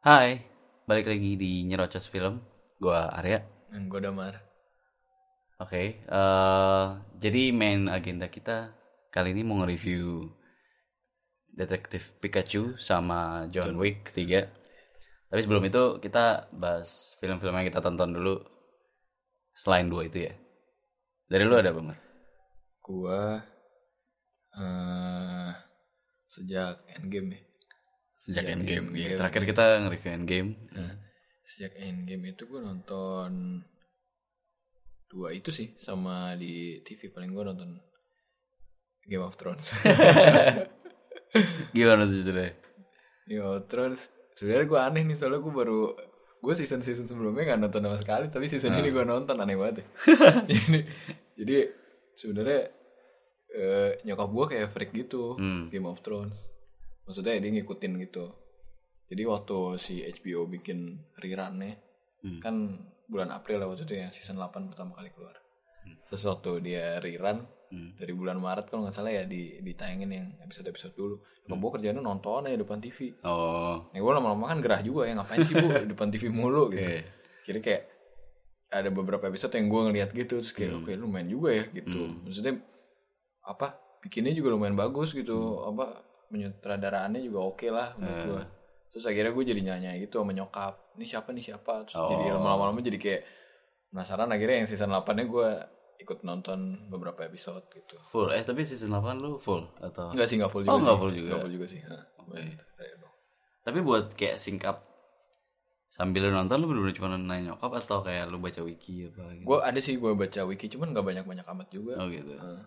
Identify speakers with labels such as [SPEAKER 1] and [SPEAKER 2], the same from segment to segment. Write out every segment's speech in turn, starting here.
[SPEAKER 1] Hai, balik lagi di Nyerocos Film. Gua Arya.
[SPEAKER 2] Yang gue damar.
[SPEAKER 1] Oke, eh, jadi main agenda kita kali ini mau nge-review Detektif Pikachu sama John Wick ketiga. Tapi sebelum itu kita bahas film-film yang kita tonton dulu selain dua itu ya. Dari lu ada apa, Mar?
[SPEAKER 2] Gue eh sejak Endgame ya.
[SPEAKER 1] Sejak
[SPEAKER 2] Sejak
[SPEAKER 1] Endgame.
[SPEAKER 2] Endgame,
[SPEAKER 1] Iya,
[SPEAKER 2] iya.
[SPEAKER 1] Terakhir kita nge-review Endgame.
[SPEAKER 2] Nah, sejak Endgame itu gue nonton dua itu sih sama di TV paling gue nonton Game of Thrones.
[SPEAKER 1] Gimana tuh ceritanya?
[SPEAKER 2] Game of Thrones. Sebenarnya gue aneh nih soalnya gue baru gue season season sebelumnya nggak nonton sama sekali tapi season ini gue nonton aneh banget ya. jadi jadi sebenarnya eh, nyokap gue kayak freak gitu
[SPEAKER 1] Hmm.
[SPEAKER 2] Game of Thrones maksudnya dia ngikutin gitu jadi waktu si HBO bikin rerunnya
[SPEAKER 1] Hmm.
[SPEAKER 2] kan bulan April lah waktu itu ya season 8 pertama kali keluar terus waktu dia rerun
[SPEAKER 1] Hmm.
[SPEAKER 2] dari bulan Maret kalau nggak salah ya di ditayangin yang episode-episode dulu nyokap gue kerjanya nonton aja depan TV
[SPEAKER 1] Oh,
[SPEAKER 2] Nah, gue lama-lama kan gerah juga ya ngapain sih bu depan TV mulu gitu.
[SPEAKER 1] Iya.
[SPEAKER 2] Jadi kayak ada beberapa episode yang gue ngeliat gitu terus kayak oke lumayan juga ya gitu. Maksudnya apa bikinnya juga lumayan bagus gitu apa penyutradaraannya juga oke lah menurut gue. Terus akhirnya gue jadi nanya gitu sama nyokap ini siapa nih siapa terus jadi
[SPEAKER 1] Oh.
[SPEAKER 2] lama-lama jadi kayak penasaran akhirnya yang season 8 nya gue ikut nonton beberapa episode gitu.
[SPEAKER 1] full. Eh, tapi season 8 lu full atau?
[SPEAKER 2] Enggak sih enggak full juga
[SPEAKER 1] Oh,
[SPEAKER 2] sih.
[SPEAKER 1] nggak full juga.
[SPEAKER 2] Full juga sih. Nah, dong.
[SPEAKER 1] Tapi buat kayak singkap sambil lu nonton lu bener-bener cuma nanya nyokap atau kayak lu baca wiki apa gitu?
[SPEAKER 2] Gue ada sih gue baca wiki cuman nggak banyak-banyak amat juga.
[SPEAKER 1] Oh gitu.
[SPEAKER 2] Nah,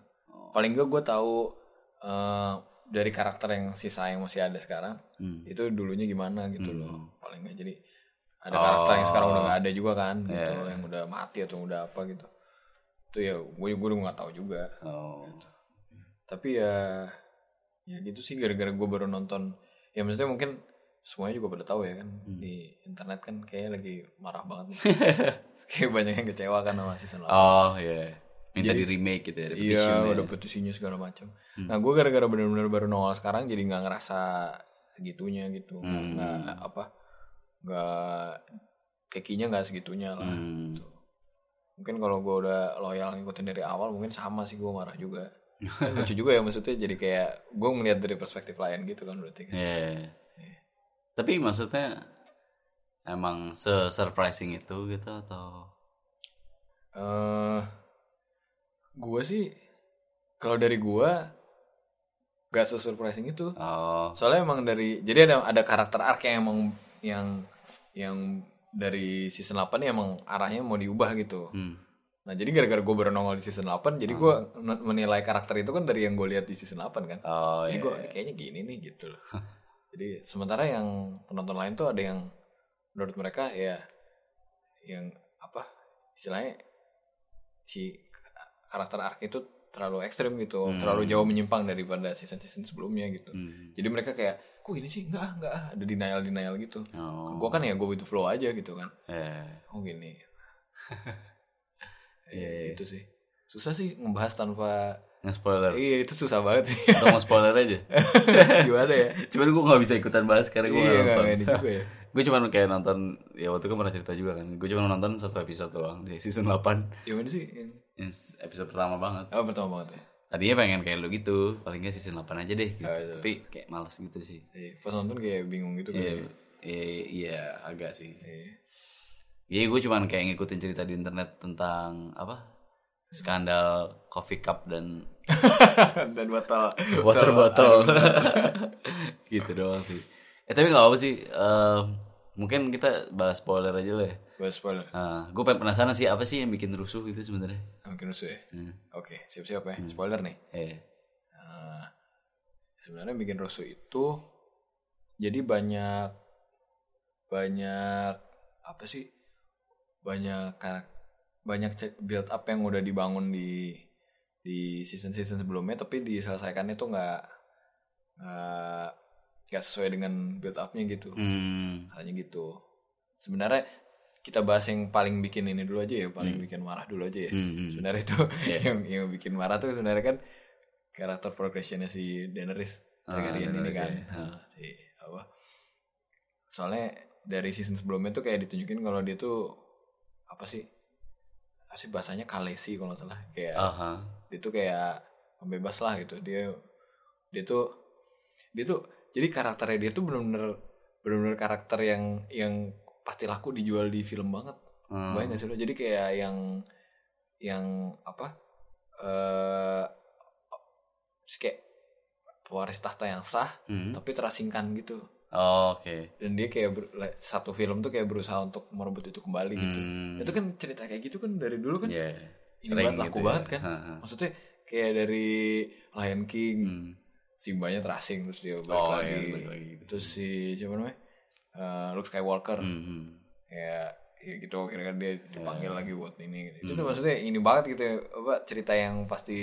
[SPEAKER 2] paling gue gue tahu eh, dari karakter yang sisa yang masih ada sekarang
[SPEAKER 1] Hmm.
[SPEAKER 2] itu dulunya gimana gitu loh paling nggak jadi ada
[SPEAKER 1] Oh.
[SPEAKER 2] karakter yang sekarang udah nggak ada juga kan gitu
[SPEAKER 1] Yeah.
[SPEAKER 2] loh, yang udah mati atau udah apa gitu itu ya gue gue udah nggak tahu juga
[SPEAKER 1] Oh.
[SPEAKER 2] tapi ya ya gitu sih gara-gara gue baru nonton ya maksudnya mungkin semuanya juga pada tahu ya kan
[SPEAKER 1] Hmm.
[SPEAKER 2] di internet kan kayak lagi marah banget kayak banyak yang kecewa kan sama season 8
[SPEAKER 1] Oh iya. Minta di remake gitu ya.
[SPEAKER 2] Iya, udah petisinya segala macam.
[SPEAKER 1] Hmm.
[SPEAKER 2] Nah, gue gara-gara bener-bener baru nongol sekarang jadi nggak ngerasa segitunya gitu,
[SPEAKER 1] Hmm.
[SPEAKER 2] nggak apa, nggak kekinya nggak segitunya lah.
[SPEAKER 1] Hmm.
[SPEAKER 2] Gitu. Mungkin kalau gue udah loyal ngikutin dari awal, mungkin sama sih gue marah juga. Lucu juga ya maksudnya jadi kayak gue ngeliat dari perspektif lain gitu kan berarti. kan.
[SPEAKER 1] Iya. Tapi maksudnya emang se-surprising itu gitu atau
[SPEAKER 2] Eh, gue sih kalau dari gue gak sesurprising itu.
[SPEAKER 1] oh
[SPEAKER 2] soalnya emang dari jadi ada ada karakter arc yang emang yang yang dari season 8 nih emang arahnya mau diubah gitu.
[SPEAKER 1] hmm.
[SPEAKER 2] Nah, jadi gara-gara gue baru nongol di season 8, jadi gue menilai karakter itu kan dari yang gue lihat di season 8 kan.
[SPEAKER 1] Oh
[SPEAKER 2] jadi
[SPEAKER 1] iya.
[SPEAKER 2] gue kayaknya gini nih gitu loh. jadi sementara yang penonton lain tuh ada yang menurut mereka ya yang apa istilahnya si karakter arc itu terlalu ekstrim gitu, terlalu jauh menyimpang daripada season-season sebelumnya gitu.
[SPEAKER 1] Hmm.
[SPEAKER 2] Jadi mereka kayak, kok gini sih? Enggak, enggak, ah." ada denial denial gitu.
[SPEAKER 1] Oh.
[SPEAKER 2] Gue kan ya with the flow aja gitu kan.
[SPEAKER 1] Eh.
[SPEAKER 2] Oh gini. Iya gitu sih. Susah sih ngebahas tanpa.
[SPEAKER 1] Nge-spoiler.
[SPEAKER 2] Iya itu susah banget sih.
[SPEAKER 1] Atau mau spoiler aja.
[SPEAKER 2] Gimana ya?
[SPEAKER 1] Cuman gue gak bisa ikutan bahas karena gue
[SPEAKER 2] iya
[SPEAKER 1] gak
[SPEAKER 2] nggak
[SPEAKER 1] nonton.
[SPEAKER 2] ini juga ya.
[SPEAKER 1] gue cuma kayak nonton ya waktu itu kan pernah cerita juga kan gue cuma nonton satu episode doang di season 8
[SPEAKER 2] Gimana sih? Yang
[SPEAKER 1] episode pertama banget
[SPEAKER 2] Oh pertama banget ya.
[SPEAKER 1] tadinya pengen kayak lu gitu paling nggak season 8 aja deh gitu.
[SPEAKER 2] Oh, iya.
[SPEAKER 1] tapi kayak males gitu sih
[SPEAKER 2] Iya, Pas nonton kayak bingung gitu kan.
[SPEAKER 1] iya iya iya, agak sih
[SPEAKER 2] Iya.
[SPEAKER 1] Iya gue cuman kayak ngikutin cerita di internet tentang apa skandal coffee cup dan
[SPEAKER 2] Dan botol.
[SPEAKER 1] water bottle gitu doang sih eh tapi nggak apa sih em, mungkin kita bahas spoiler aja lah ya
[SPEAKER 2] Bahas spoiler.
[SPEAKER 1] Nah, gue pengen penasaran sih apa sih yang bikin rusuh itu sebenarnya.
[SPEAKER 2] Mungkin rusuh ya.
[SPEAKER 1] Hmm.
[SPEAKER 2] Oke, siap-siap ya. Spoiler nih.
[SPEAKER 1] Eh,
[SPEAKER 2] Nah, sebenarnya bikin rusuh itu jadi banyak banyak apa sih banyak karak- banyak build up yang udah dibangun di di season season sebelumnya tapi diselesaikannya tuh nggak nggak nggak sesuai dengan build upnya gitu.
[SPEAKER 1] Hmm,
[SPEAKER 2] hanya gitu. Sebenarnya kita bahas yang paling bikin ini dulu aja ya paling bikin marah dulu aja ya.
[SPEAKER 1] Hmm, hmm.
[SPEAKER 2] sebenarnya itu yang yang bikin marah tuh sebenarnya kan karakter progressionnya si Daenerys
[SPEAKER 1] Ah,
[SPEAKER 2] Targaryen ini
[SPEAKER 1] Daenerys
[SPEAKER 2] kan.
[SPEAKER 1] ya.
[SPEAKER 2] Nah, si apa. Soalnya dari season sebelumnya tuh kayak ditunjukin kalau dia tuh apa sih apa sih bahasanya kalesi kalau salah. Kayak
[SPEAKER 1] Aha.
[SPEAKER 2] dia tuh kayak pembebas lah gitu. Dia dia tuh dia tuh jadi karakternya dia tuh benar-benar benar-benar karakter yang yang pasti laku dijual di film banget
[SPEAKER 1] Hmm.
[SPEAKER 2] banyak sih lo jadi kayak yang yang apa eh kayak pewaris tahta yang sah
[SPEAKER 1] Hmm.
[SPEAKER 2] tapi terasingkan gitu
[SPEAKER 1] Oh, Oke.
[SPEAKER 2] dan dia kayak ber- satu film tuh kayak berusaha untuk merebut itu kembali gitu
[SPEAKER 1] Hmm.
[SPEAKER 2] itu kan cerita kayak gitu kan dari dulu kan
[SPEAKER 1] Iya.
[SPEAKER 2] ini banget laku
[SPEAKER 1] ya.
[SPEAKER 2] banget kan
[SPEAKER 1] Ha-ha.
[SPEAKER 2] maksudnya kayak dari Lion King
[SPEAKER 1] Hmm.
[SPEAKER 2] Simbanya terasing terus dia balik
[SPEAKER 1] Oh,
[SPEAKER 2] lagi.
[SPEAKER 1] iya, balik lagi gitu.
[SPEAKER 2] terus si siapa namanya Eh, Luke Skywalker
[SPEAKER 1] Hmm.
[SPEAKER 2] kayak ya gitu akhirnya kan dia dipanggil
[SPEAKER 1] Ya.
[SPEAKER 2] lagi buat ini gitu. itu
[SPEAKER 1] Hmm.
[SPEAKER 2] tuh maksudnya ini banget gitu ya, apa cerita yang pasti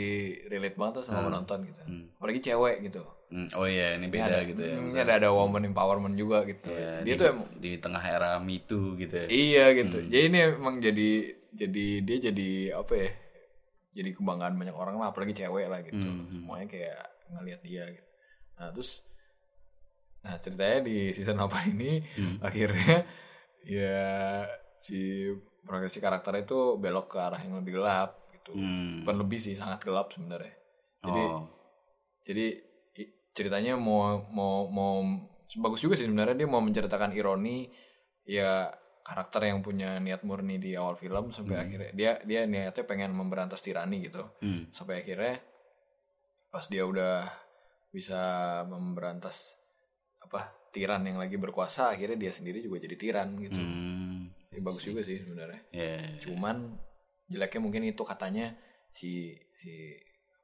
[SPEAKER 2] relate banget sama
[SPEAKER 1] Hmm.
[SPEAKER 2] penonton gitu
[SPEAKER 1] Hmm.
[SPEAKER 2] apalagi cewek gitu
[SPEAKER 1] Hmm. Oh iya, ini beda
[SPEAKER 2] ada,
[SPEAKER 1] gitu ya.
[SPEAKER 2] ini ada ada woman empowerment juga gitu
[SPEAKER 1] ya,
[SPEAKER 2] dia
[SPEAKER 1] di,
[SPEAKER 2] tuh emang
[SPEAKER 1] di tengah era Me Too gitu ya.
[SPEAKER 2] iya gitu
[SPEAKER 1] Hmm.
[SPEAKER 2] jadi ini emang jadi jadi dia jadi apa ya jadi kebanggaan banyak orang lah apalagi cewek lah gitu
[SPEAKER 1] hmm.
[SPEAKER 2] semuanya kayak ngelihat dia gitu nah terus nah ceritanya di season 8 ini
[SPEAKER 1] Hmm.
[SPEAKER 2] akhirnya ya si progresi karakter itu belok ke arah yang lebih gelap gitu
[SPEAKER 1] Hmm.
[SPEAKER 2] bukan lebih sih sangat gelap sebenarnya jadi
[SPEAKER 1] Oh.
[SPEAKER 2] jadi ceritanya mau mau mau bagus juga sih sebenarnya dia mau menceritakan ironi ya karakter yang punya niat murni di awal film sampai
[SPEAKER 1] Hmm.
[SPEAKER 2] akhirnya dia dia niatnya pengen memberantas tirani gitu
[SPEAKER 1] Hmm.
[SPEAKER 2] sampai akhirnya pas dia udah bisa memberantas apa tiran yang lagi berkuasa akhirnya dia sendiri juga jadi tiran gitu
[SPEAKER 1] Hmm.
[SPEAKER 2] Jadi bagus juga sih sebenarnya
[SPEAKER 1] Ya.
[SPEAKER 2] cuman jeleknya mungkin itu katanya si si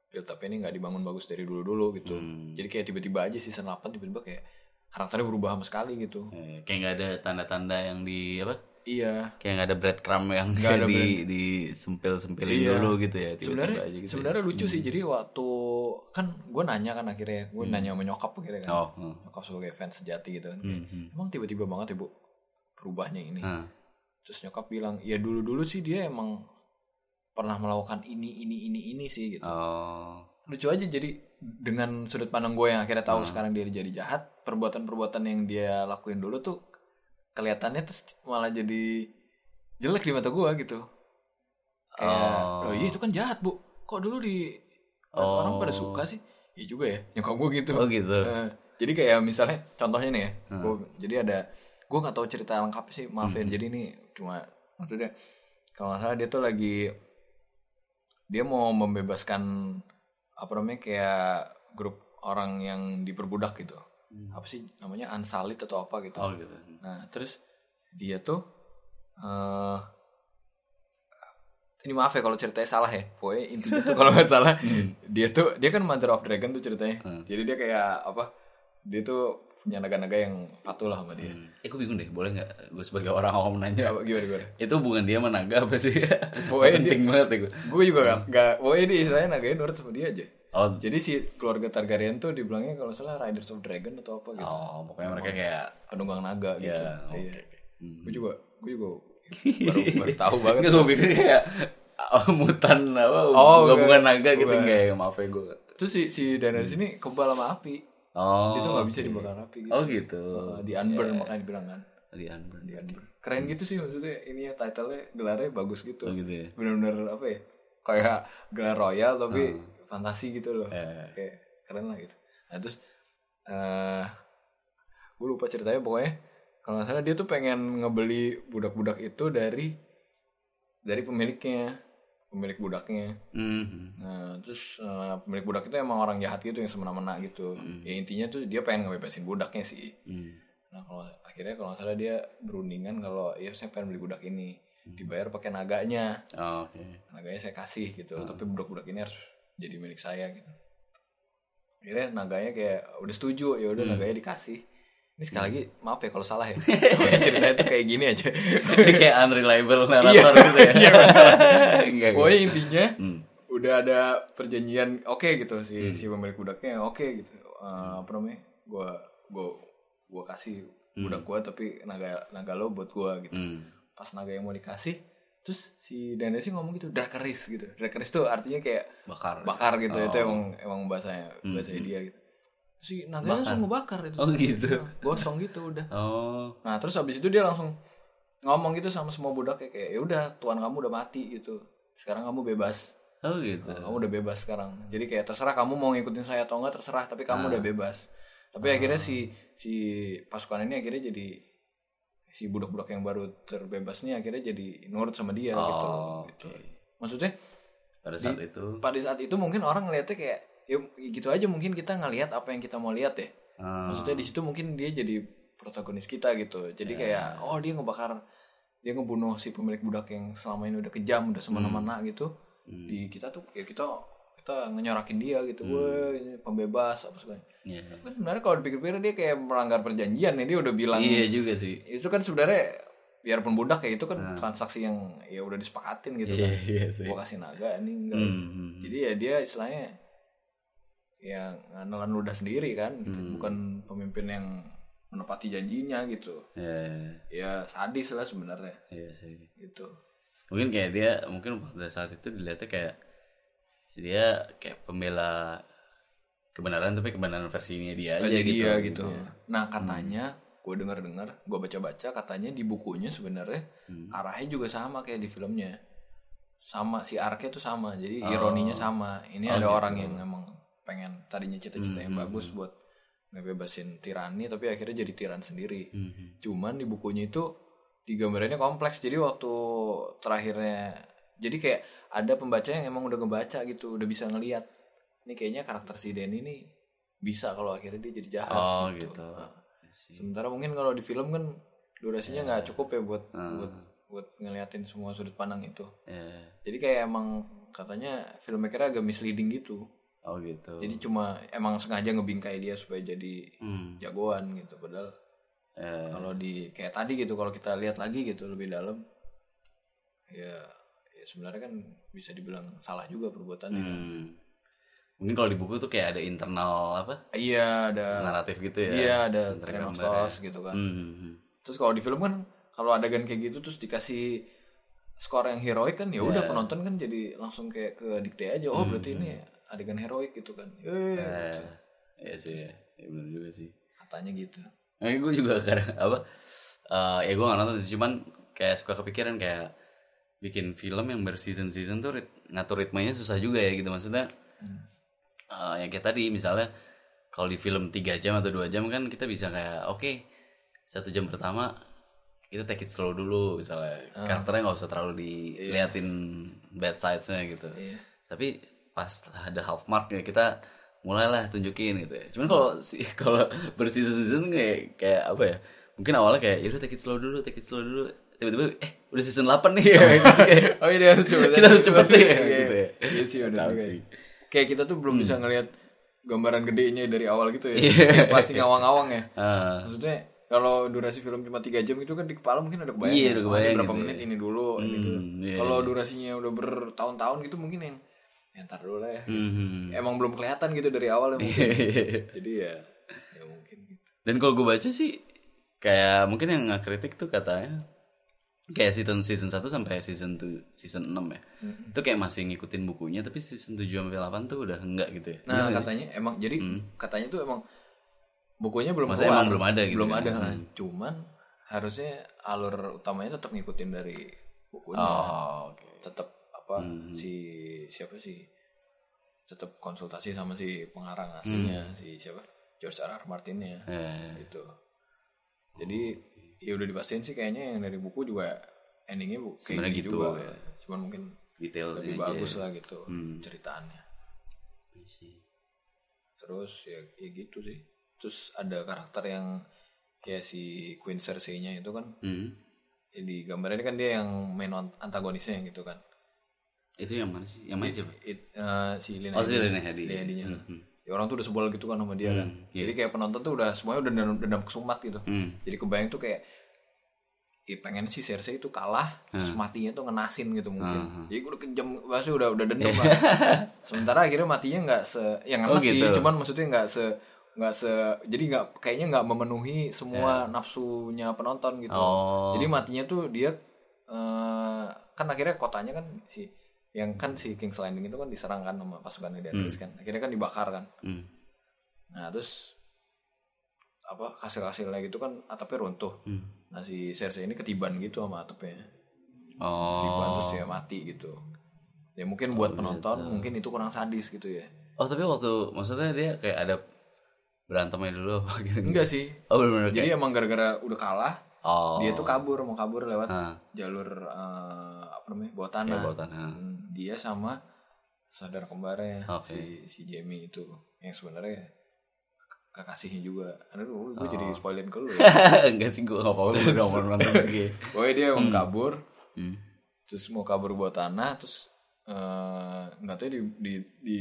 [SPEAKER 2] build up ini nggak dibangun bagus dari dulu dulu gitu
[SPEAKER 1] Hmm.
[SPEAKER 2] jadi kayak tiba-tiba aja season 8 tiba-tiba kayak karakternya berubah sama sekali gitu
[SPEAKER 1] Ya, Kayak nggak ada tanda-tanda yang di apa?
[SPEAKER 2] Iya
[SPEAKER 1] Kayak nggak ada breadcrumb yang kayak
[SPEAKER 2] ada
[SPEAKER 1] di
[SPEAKER 2] bread-
[SPEAKER 1] di sempil-sempilin
[SPEAKER 2] Iya.
[SPEAKER 1] dulu gitu ya.
[SPEAKER 2] sebenarnya
[SPEAKER 1] aja gitu ya.
[SPEAKER 2] sebenarnya lucu sih jadi waktu kan gue nanya kan akhirnya gue
[SPEAKER 1] Hmm.
[SPEAKER 2] nanya sama nyokap akhirnya kan
[SPEAKER 1] Oh. hmm.
[SPEAKER 2] nyokap sebagai fans sejati gitu kan kayak,
[SPEAKER 1] Hmm. hmm.
[SPEAKER 2] emang tiba-tiba banget ya bu berubahnya ini
[SPEAKER 1] Ah.
[SPEAKER 2] terus nyokap bilang ya dulu dulu sih dia emang pernah melakukan ini ini ini ini sih gitu
[SPEAKER 1] Oh.
[SPEAKER 2] lucu aja jadi dengan sudut pandang gue yang akhirnya tahu
[SPEAKER 1] Hmm.
[SPEAKER 2] sekarang dia jadi jahat perbuatan-perbuatan yang dia lakuin dulu tuh kelihatannya terus malah jadi jelek di mata gue gitu kayak
[SPEAKER 1] Oh.
[SPEAKER 2] oh, iya itu kan jahat bu kok dulu di
[SPEAKER 1] Oh.
[SPEAKER 2] orang pada suka sih iya juga ya nyokap gue gitu
[SPEAKER 1] Oh gitu.
[SPEAKER 2] Eh, jadi kayak misalnya contohnya nih ya
[SPEAKER 1] Hmm.
[SPEAKER 2] gua, jadi ada gue nggak tahu cerita lengkap sih maaf ya
[SPEAKER 1] Hmm.
[SPEAKER 2] jadi ini cuma maksudnya kalau nggak salah dia tuh lagi dia mau membebaskan apa namanya kayak grup orang yang diperbudak gitu
[SPEAKER 1] Hmm.
[SPEAKER 2] apa sih namanya ansalit atau apa gitu
[SPEAKER 1] Oh gitu.
[SPEAKER 2] nah terus dia tuh eh ini maaf ya kalau ceritanya salah ya pokoknya intinya tuh kalau nggak salah dia tuh dia kan mother of dragon tuh ceritanya
[SPEAKER 1] Hmm.
[SPEAKER 2] jadi dia kayak apa dia tuh punya naga-naga yang patuh lah sama dia
[SPEAKER 1] Hmm. Eh, gue bingung deh, boleh nggak gue sebagai orang awam nanya?
[SPEAKER 2] apa gimana gimana
[SPEAKER 1] Itu hubungan dia sama naga apa sih?
[SPEAKER 2] Pokoknya
[SPEAKER 1] penting banget ya gue.
[SPEAKER 2] gue juga nggak nggak pokoknya dia istilahnya naganya nurut sama dia aja
[SPEAKER 1] Oh,
[SPEAKER 2] jadi si keluarga Targaryen tuh dibilangnya kalau salah Riders of Dragon atau apa gitu
[SPEAKER 1] oh, pokoknya mereka kayak
[SPEAKER 2] penunggang naga gitu
[SPEAKER 1] ya, oke.
[SPEAKER 2] iya
[SPEAKER 1] Hmm.
[SPEAKER 2] gue juga gue juga baru baru tahu banget
[SPEAKER 1] Enggak, gue pikir kayak oh, mutan apa
[SPEAKER 2] Oh,
[SPEAKER 1] gabungan naga gitu kayak maaf ya gue.
[SPEAKER 2] terus si si Daenerys ini kebal sama api
[SPEAKER 1] Oh.
[SPEAKER 2] dia tuh nggak bisa
[SPEAKER 1] oke.
[SPEAKER 2] dibakar api gitu
[SPEAKER 1] Oh gitu.
[SPEAKER 2] Uh, di unburn makanya dibilang kan
[SPEAKER 1] Di unburn.
[SPEAKER 2] di unburn keren gitu sih maksudnya ini ya title-nya gelarnya bagus gitu
[SPEAKER 1] Oh gitu ya.
[SPEAKER 2] bener-bener apa ya kayak gelar royal tapi
[SPEAKER 1] Hmm.
[SPEAKER 2] Fantasi gitu loh
[SPEAKER 1] Eh,
[SPEAKER 2] kayak keren lah gitu nah terus eh gue lupa ceritanya pokoknya kalau nggak salah dia tuh pengen ngebeli budak-budak itu dari dari pemiliknya pemilik budaknya
[SPEAKER 1] mhm.
[SPEAKER 2] nah terus eh, pemilik budak itu emang orang jahat gitu yang semena-mena gitu
[SPEAKER 1] Hmm.
[SPEAKER 2] ya intinya tuh dia pengen ngebebasin budaknya sih
[SPEAKER 1] Hmm.
[SPEAKER 2] nah kalau akhirnya kalau nggak salah dia berundingan kalau ya saya pengen beli budak ini
[SPEAKER 1] Hmm.
[SPEAKER 2] dibayar pakai naganya
[SPEAKER 1] Oh, Oke.
[SPEAKER 2] naganya saya kasih gitu
[SPEAKER 1] Hmm.
[SPEAKER 2] tapi budak-budak ini harus jadi milik saya gitu akhirnya naganya kayak udah setuju ya udah
[SPEAKER 1] Hmm.
[SPEAKER 2] naganya dikasih ini sekali lagi maaf ya kalau salah ya ceritanya tuh kayak gini aja
[SPEAKER 1] Ini kayak unreliable narator
[SPEAKER 2] Iya.
[SPEAKER 1] gitu ya.
[SPEAKER 2] Iya, pokoknya intinya
[SPEAKER 1] Hmm.
[SPEAKER 2] udah ada perjanjian oke gitu si
[SPEAKER 1] Hmm.
[SPEAKER 2] si pemilik budaknya oke gitu Eh, apa namanya gua gua gua kasih budak gua tapi naga naga lo buat gua gitu
[SPEAKER 1] Hmm.
[SPEAKER 2] pas naga yang mau dikasih terus si Daenerys sih ngomong gitu Dracarys gitu Dracarys tuh artinya kayak
[SPEAKER 1] Bakar.
[SPEAKER 2] bakar gitu
[SPEAKER 1] Oh.
[SPEAKER 2] itu emang emang bahasanya
[SPEAKER 1] Hmm,
[SPEAKER 2] bahasanya
[SPEAKER 1] hmm.
[SPEAKER 2] dia gitu si naganya langsung ngebakar itu
[SPEAKER 1] Oh gitu.
[SPEAKER 2] Nah, gosong gitu udah
[SPEAKER 1] Oh.
[SPEAKER 2] nah terus habis itu dia langsung ngomong gitu sama semua budak kayak, kayak ya udah tuan kamu udah mati gitu sekarang kamu bebas
[SPEAKER 1] Oh gitu.
[SPEAKER 2] Nah, kamu udah bebas sekarang jadi kayak terserah kamu mau ngikutin saya atau enggak terserah tapi kamu udah bebas tapi akhirnya si si pasukan ini akhirnya jadi si budak-budak yang baru terbebas nih akhirnya jadi nurut sama dia gitu,
[SPEAKER 1] Oh,
[SPEAKER 2] gitu.
[SPEAKER 1] oke.
[SPEAKER 2] maksudnya
[SPEAKER 1] Pada saat itu.
[SPEAKER 2] pada saat itu mungkin orang ngeliatnya kayak ya gitu aja mungkin kita ngelihat apa yang kita mau lihat ya.
[SPEAKER 1] Ah,
[SPEAKER 2] maksudnya di situ mungkin dia jadi protagonis kita gitu. Jadi kayak oh dia ngebakar dia ngebunuh si pemilik budak yang selama ini udah kejam udah semena-mena gitu.
[SPEAKER 1] Hmm.
[SPEAKER 2] di kita tuh ya kita kita ngenyorakin dia gitu. Wah ini pembebas apa segala
[SPEAKER 1] Iya.
[SPEAKER 2] tapi sebenarnya kalau dipikir-pikir dia kayak melanggar perjanjian ya dia udah bilang
[SPEAKER 1] Iya juga sih.
[SPEAKER 2] itu kan sebenarnya biarpun budak kayak itu kan transaksi yang ya udah disepakatin gitu
[SPEAKER 1] Iya
[SPEAKER 2] kan
[SPEAKER 1] iya sih.
[SPEAKER 2] gua kasih naga ini enggak
[SPEAKER 1] hmm,
[SPEAKER 2] jadi ya dia istilahnya ya ngenelan ludah sendiri kan gitu.
[SPEAKER 1] Hmm.
[SPEAKER 2] bukan pemimpin yang menepati janjinya gitu
[SPEAKER 1] Iya,
[SPEAKER 2] ya sadis lah sebenarnya
[SPEAKER 1] iya sih.
[SPEAKER 2] gitu
[SPEAKER 1] Mungkin kayak dia, mungkin pada saat itu dilihatnya kayak dia kayak pembela kebenaran tapi kebenaran versinya dia aja gitu.
[SPEAKER 2] dia gitu
[SPEAKER 1] Iya.
[SPEAKER 2] nah katanya gue dengar dengar gue baca baca katanya di bukunya sebenarnya
[SPEAKER 1] Hmm.
[SPEAKER 2] arahnya juga sama kayak di filmnya sama si arke tuh sama jadi
[SPEAKER 1] Oh.
[SPEAKER 2] ironinya sama ini
[SPEAKER 1] Oh,
[SPEAKER 2] ada
[SPEAKER 1] gitu.
[SPEAKER 2] orang yang emang pengen tadinya cita-cita yang
[SPEAKER 1] Hmm.
[SPEAKER 2] bagus buat ngebebasin tirani tapi akhirnya jadi tiran sendiri
[SPEAKER 1] Mhm.
[SPEAKER 2] cuman di bukunya itu digambarinnya kompleks jadi waktu terakhirnya jadi kayak ada pembaca yang emang udah ngebaca gitu udah bisa ngelihat ini kayaknya karakter si Denny ini bisa kalau akhirnya dia jadi jahat
[SPEAKER 1] Oh gitu.
[SPEAKER 2] Nah,
[SPEAKER 1] Iya sih.
[SPEAKER 2] sementara mungkin kalau di film kan durasinya nggak cukup ya buat
[SPEAKER 1] Hmm.
[SPEAKER 2] buat buat ngeliatin semua sudut pandang itu
[SPEAKER 1] Iya.
[SPEAKER 2] jadi kayak emang katanya filmmaker agak misleading gitu
[SPEAKER 1] Oh gitu.
[SPEAKER 2] jadi cuma emang sengaja ngebingkai dia supaya jadi
[SPEAKER 1] Hmm.
[SPEAKER 2] jagoan gitu padahal
[SPEAKER 1] Eh,
[SPEAKER 2] kalau di kayak tadi gitu kalau kita lihat lagi gitu lebih dalam ya ya sebenarnya kan bisa dibilang salah juga perbuatannya kan.
[SPEAKER 1] Hmm. Mungkin kalau di buku tuh kayak ada internal apa?
[SPEAKER 2] iya ada
[SPEAKER 1] Naratif gitu ya.
[SPEAKER 2] iya ada train of
[SPEAKER 1] ya.
[SPEAKER 2] thoughts gitu kan
[SPEAKER 1] Hmm, hmm, hmm.
[SPEAKER 2] terus kalau di film kan kalau adegan kayak gitu terus dikasih skor yang heroik kan ya udah
[SPEAKER 1] Iya.
[SPEAKER 2] penonton kan jadi langsung kayak ke dikte aja oh berarti ini adegan heroik gitu kan Yeay,
[SPEAKER 1] Hmm, Eh,
[SPEAKER 2] gitu.
[SPEAKER 1] Iya sih ya. Ya benar juga sih.
[SPEAKER 2] katanya gitu
[SPEAKER 1] Nah, gue juga kadang apa? eh, ya gue gak nonton sih, cuman kayak suka kepikiran kayak bikin film yang berseason-season tuh rit- ngatur ritmenya susah juga ya gitu maksudnya. Eh, yang kayak tadi misalnya kalau di film 3 jam atau dua jam kan kita bisa kayak oke satu jam pertama kita take it slow dulu misalnya. Karakternya nggak usah terlalu diliatin bad sidesnya gitu.
[SPEAKER 2] Iya.
[SPEAKER 1] tapi pas ada half mark ya kita mulailah tunjukin gitu ya. Cuman kalau si kalau berseason season kayak kayak apa ya mungkin awalnya kayak yaudah take it slow dulu take it slow dulu. Tiba-tiba eh udah season 8 nih. Terus kayak,
[SPEAKER 2] oh ini harus cepet
[SPEAKER 1] kita harus cepet nih.
[SPEAKER 2] Iya,
[SPEAKER 1] gitu ya.
[SPEAKER 2] iya. Sih udah juga
[SPEAKER 1] sih.
[SPEAKER 2] Ya. kayak kita tuh belum bisa ngelihat gambaran gedenya dari awal gitu ya. Kayak pasti ngawang-ngawang ya
[SPEAKER 1] Ah,
[SPEAKER 2] maksudnya kalau durasi film cuma 3 jam itu kan di kepala mungkin ada kebayang
[SPEAKER 1] Iya, udah
[SPEAKER 2] ini
[SPEAKER 1] kebayang
[SPEAKER 2] berapa
[SPEAKER 1] gitu
[SPEAKER 2] menit
[SPEAKER 1] ya.
[SPEAKER 2] ini dulu ini
[SPEAKER 1] Hmm,
[SPEAKER 2] dulu
[SPEAKER 1] iya,
[SPEAKER 2] kalau
[SPEAKER 1] iya.
[SPEAKER 2] durasinya udah bertahun-tahun gitu mungkin yang ya ntar dulu lah ya
[SPEAKER 1] mhm.
[SPEAKER 2] emang belum kelihatan gitu dari awal ya mungkin jadi ya ya mungkin gitu
[SPEAKER 1] Dan kalau gue baca sih kayak mungkin yang ngekritik tuh katanya kayak season season 1 sampai season 2 season 6 ya. Itu kayak masih ngikutin bukunya tapi season 7 sampai 8 tuh udah enggak gitu ya.
[SPEAKER 2] nah
[SPEAKER 1] Bener nggak sih?
[SPEAKER 2] katanya emang jadi katanya tuh emang bukunya belum
[SPEAKER 1] Maksudnya
[SPEAKER 2] keluar
[SPEAKER 1] emang belum ada gitu
[SPEAKER 2] belum
[SPEAKER 1] kan?
[SPEAKER 2] ada
[SPEAKER 1] Hmm.
[SPEAKER 2] cuman harusnya alur utamanya tetap ngikutin dari bukunya
[SPEAKER 1] Oh, oke.
[SPEAKER 2] tetap apa
[SPEAKER 1] Hmm.
[SPEAKER 2] si siapa sih tetap konsultasi sama si pengarang aslinya
[SPEAKER 1] Hmm.
[SPEAKER 2] si siapa George R. R. Martinnya
[SPEAKER 1] Eh,
[SPEAKER 2] gitu jadi ya udah dipastiin sih kayaknya yang dari buku juga endingnya bu kayak
[SPEAKER 1] Sebenarnya
[SPEAKER 2] gini
[SPEAKER 1] gitu,
[SPEAKER 2] juga
[SPEAKER 1] ya.
[SPEAKER 2] cuman mungkin
[SPEAKER 1] detail
[SPEAKER 2] lebih
[SPEAKER 1] aja
[SPEAKER 2] bagus
[SPEAKER 1] ya.
[SPEAKER 2] lah gitu
[SPEAKER 1] Hmm.
[SPEAKER 2] ceritaannya terus ya, ya gitu sih terus ada karakter yang kayak si Queen Cersei-nya itu kan
[SPEAKER 1] Hmm.
[SPEAKER 2] ya di gambarnya kan dia yang main on- antagonisnya gitu kan
[SPEAKER 1] Itu yang mana sih? Yang mana siapa?
[SPEAKER 2] It- eh, si Lina
[SPEAKER 1] Oh, si. Lina.
[SPEAKER 2] Lina
[SPEAKER 1] hmm.
[SPEAKER 2] Ya orang tuh udah sebel gitu kan sama dia kan
[SPEAKER 1] Hmm, iya.
[SPEAKER 2] jadi kayak penonton tuh udah semuanya udah dendam, dendam kesumat gitu
[SPEAKER 1] Hmm.
[SPEAKER 2] jadi kebayang tuh kayak ya pengen si Cersei itu kalah terus matinya tuh ngenasin gitu mungkin
[SPEAKER 1] Hmm.
[SPEAKER 2] jadi udah kejam pasti udah udah dendam lah sementara akhirnya matinya nggak se yang
[SPEAKER 1] Oh,
[SPEAKER 2] ngenes sih
[SPEAKER 1] gitu.
[SPEAKER 2] cuman maksudnya nggak se nggak se jadi nggak kayaknya nggak memenuhi semua nafsunya penonton gitu
[SPEAKER 1] Oh.
[SPEAKER 2] jadi matinya tuh dia eh, kan akhirnya kotanya kan si yang kan si King's Landing itu kan diserang kan sama pasukan Daenerys kan akhirnya kan dibakar kan
[SPEAKER 1] Hmm.
[SPEAKER 2] Nah terus apa hasil-hasilnya gitu kan atapnya runtuh.
[SPEAKER 1] Hmm.
[SPEAKER 2] Nah si Cersei ini ketiban gitu sama atapnya. Ketiban
[SPEAKER 1] Oh.
[SPEAKER 2] terus ya mati gitu. Ya mungkin buat penonton mungkin itu kurang sadis gitu ya.
[SPEAKER 1] Oh tapi waktu maksudnya dia kayak ada berantemnya dulu apa gitu.
[SPEAKER 2] Enggak sih.
[SPEAKER 1] Oh benar-benar.
[SPEAKER 2] Jadi emang gara-gara udah kalah,
[SPEAKER 1] oh.
[SPEAKER 2] dia tuh kabur mau kabur lewat
[SPEAKER 1] Ah,
[SPEAKER 2] jalur eh, apa namanya bawah
[SPEAKER 1] ya,
[SPEAKER 2] tanah.
[SPEAKER 1] bawah tanah.
[SPEAKER 2] Hmm, dia sama saudara kembarnya
[SPEAKER 1] Oke.
[SPEAKER 2] si si Jamie itu yang sebenarnya kekasihnya juga. Aduh, gue jadi spoilin ke lu ya.
[SPEAKER 1] Enggak sih gue gak apa-apa gue udah mau nonton sih.
[SPEAKER 2] Pokoknya dia emang kabur,
[SPEAKER 1] Hmm.
[SPEAKER 2] terus mau kabur bawah tanah, terus eh, nggak tahu di, di di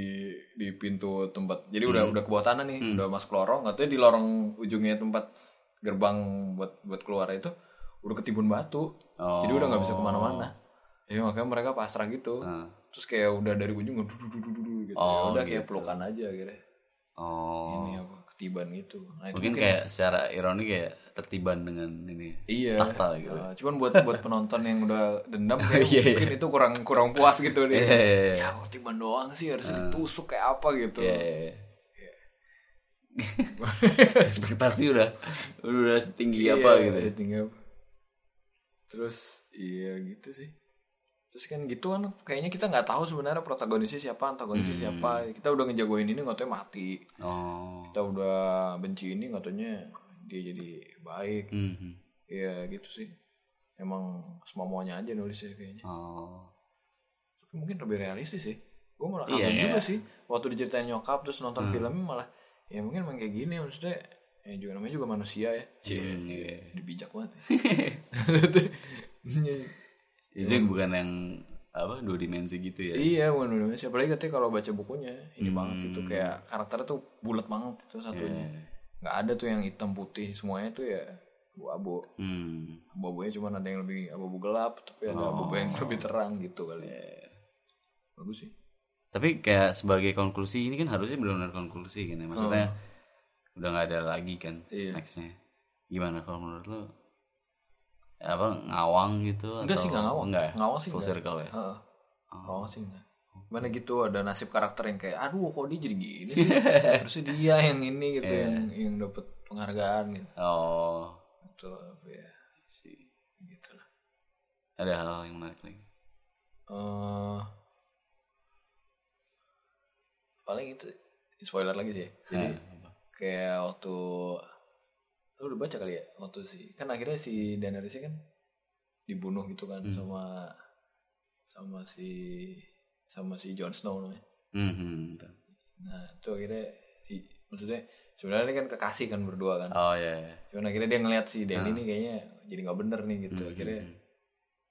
[SPEAKER 2] di pintu tempat. Jadi udah udah ke bawah tanah nih, udah masuk lorong, nggak tahu di lorong ujungnya tempat gerbang buat buat keluar itu udah ketimbun batu.
[SPEAKER 1] Oh.
[SPEAKER 2] Jadi udah nggak bisa ke mana-mana. Ya makanya mereka pasrah gitu.
[SPEAKER 1] Ah.
[SPEAKER 2] Terus kayak udah dari ujung gitu.
[SPEAKER 1] Oh,
[SPEAKER 2] ya udah kayak
[SPEAKER 1] gitu.
[SPEAKER 2] pelukan aja akhirnya.
[SPEAKER 1] Oh.
[SPEAKER 2] Ini apa ketiban gitu. Nah, itu
[SPEAKER 1] Mungkin kayak secara ironi kayak tertiban dengan ini.
[SPEAKER 2] iya.
[SPEAKER 1] tahta gitu.
[SPEAKER 2] Uh, cuman buat buat penonton yang udah dendam kayak
[SPEAKER 1] Iya, iya.
[SPEAKER 2] mungkin itu kurang kurang puas gitu deh.
[SPEAKER 1] Iya, iya, iya.
[SPEAKER 2] Ya ketiban doang sih harusnya ditusuk kayak apa gitu.
[SPEAKER 1] Iya, iya, iya. Ekspektasi udah udah setinggi
[SPEAKER 2] Iya,
[SPEAKER 1] apa gitu. ya.
[SPEAKER 2] udah tinggi apa. Terus iya gitu sih. Terus kan gitu kan kayaknya kita nggak tahu sebenarnya protagonisnya siapa, antagonisnya
[SPEAKER 1] Hmm.
[SPEAKER 2] siapa. Kita udah ngejagoin ini nggak mati.
[SPEAKER 1] Oh.
[SPEAKER 2] Kita udah benci ini nggak dia jadi baik.
[SPEAKER 1] Mhm.
[SPEAKER 2] Iya gitu sih. Emang semua maunya aja nulisnya kayaknya.
[SPEAKER 1] Oh.
[SPEAKER 2] Tapi mungkin lebih realistis sih. Gue malah
[SPEAKER 1] Iya,
[SPEAKER 2] kagum
[SPEAKER 1] iya.
[SPEAKER 2] juga sih. Waktu diceritain nyokap terus nonton
[SPEAKER 1] Hmm.
[SPEAKER 2] filmnya malah ya mungkin emang kayak gini maksudnya ya juga namanya juga manusia ya. Cie,
[SPEAKER 1] Hmm, iya.
[SPEAKER 2] dibijak banget.
[SPEAKER 1] Itu bukan yang apa dua dimensi gitu ya.
[SPEAKER 2] Iya, bukan Indonesia. Apalagi katanya kalau baca bukunya ini
[SPEAKER 1] Hmm.
[SPEAKER 2] banget itu kayak karakternya tuh bulat banget itu satunya.
[SPEAKER 1] Iya.
[SPEAKER 2] Nggak ada tuh yang hitam putih semuanya tuh ya abu-abu.
[SPEAKER 1] Hmm.
[SPEAKER 2] Abu-abunya cuma ada yang lebih abu-abu gelap, tapi ada
[SPEAKER 1] Oh.
[SPEAKER 2] abu-abu yang lebih terang gitu kali.
[SPEAKER 1] Iya.
[SPEAKER 2] Bagus sih.
[SPEAKER 1] Tapi kayak sebagai konklusi ini kan harusnya benar-benar konklusi kan ya. Maksudnya udah nggak ada lagi kan
[SPEAKER 2] Iya.
[SPEAKER 1] nextnya. Gimana kalau menurut lo? Apa ngawang gitu?
[SPEAKER 2] Enggak
[SPEAKER 1] atau-
[SPEAKER 2] sih nggak ngawang.
[SPEAKER 1] Enggak ya?
[SPEAKER 2] Ngawang sih
[SPEAKER 1] Full
[SPEAKER 2] enggak.
[SPEAKER 1] circle ya?
[SPEAKER 2] Heeh.
[SPEAKER 1] Oh.
[SPEAKER 2] Ngawang sih enggak. Mana gitu ada nasib karakter yang kayak aduh kok dia jadi gini sih. Harusnya dia yang ini gitu
[SPEAKER 1] Iya.
[SPEAKER 2] yang yang dapat penghargaan gitu.
[SPEAKER 1] Oh.
[SPEAKER 2] Itu apa ya?
[SPEAKER 1] sih.
[SPEAKER 2] Gitu lah.
[SPEAKER 1] Ada hal yang menarik lagi.
[SPEAKER 2] Eh, paling itu spoiler lagi sih. Jadi
[SPEAKER 1] Nah, apa?
[SPEAKER 2] kayak waktu lu udah baca kali ya waktu si kan akhirnya si Daenerys kan dibunuh gitu kan
[SPEAKER 1] Hmm.
[SPEAKER 2] sama sama si sama si Jon Snow namanya.
[SPEAKER 1] Mhm, betul.
[SPEAKER 2] Nah, itu akhirnya si maksudnya sebenarnya ini kan kekasih kan berdua kan.
[SPEAKER 1] Oh ya. ya.
[SPEAKER 2] Cuman akhirnya dia ngeliat si Dany ini kayaknya jadi nggak bener nih gitu.
[SPEAKER 1] Hmm,
[SPEAKER 2] Akhirnya
[SPEAKER 1] hmm,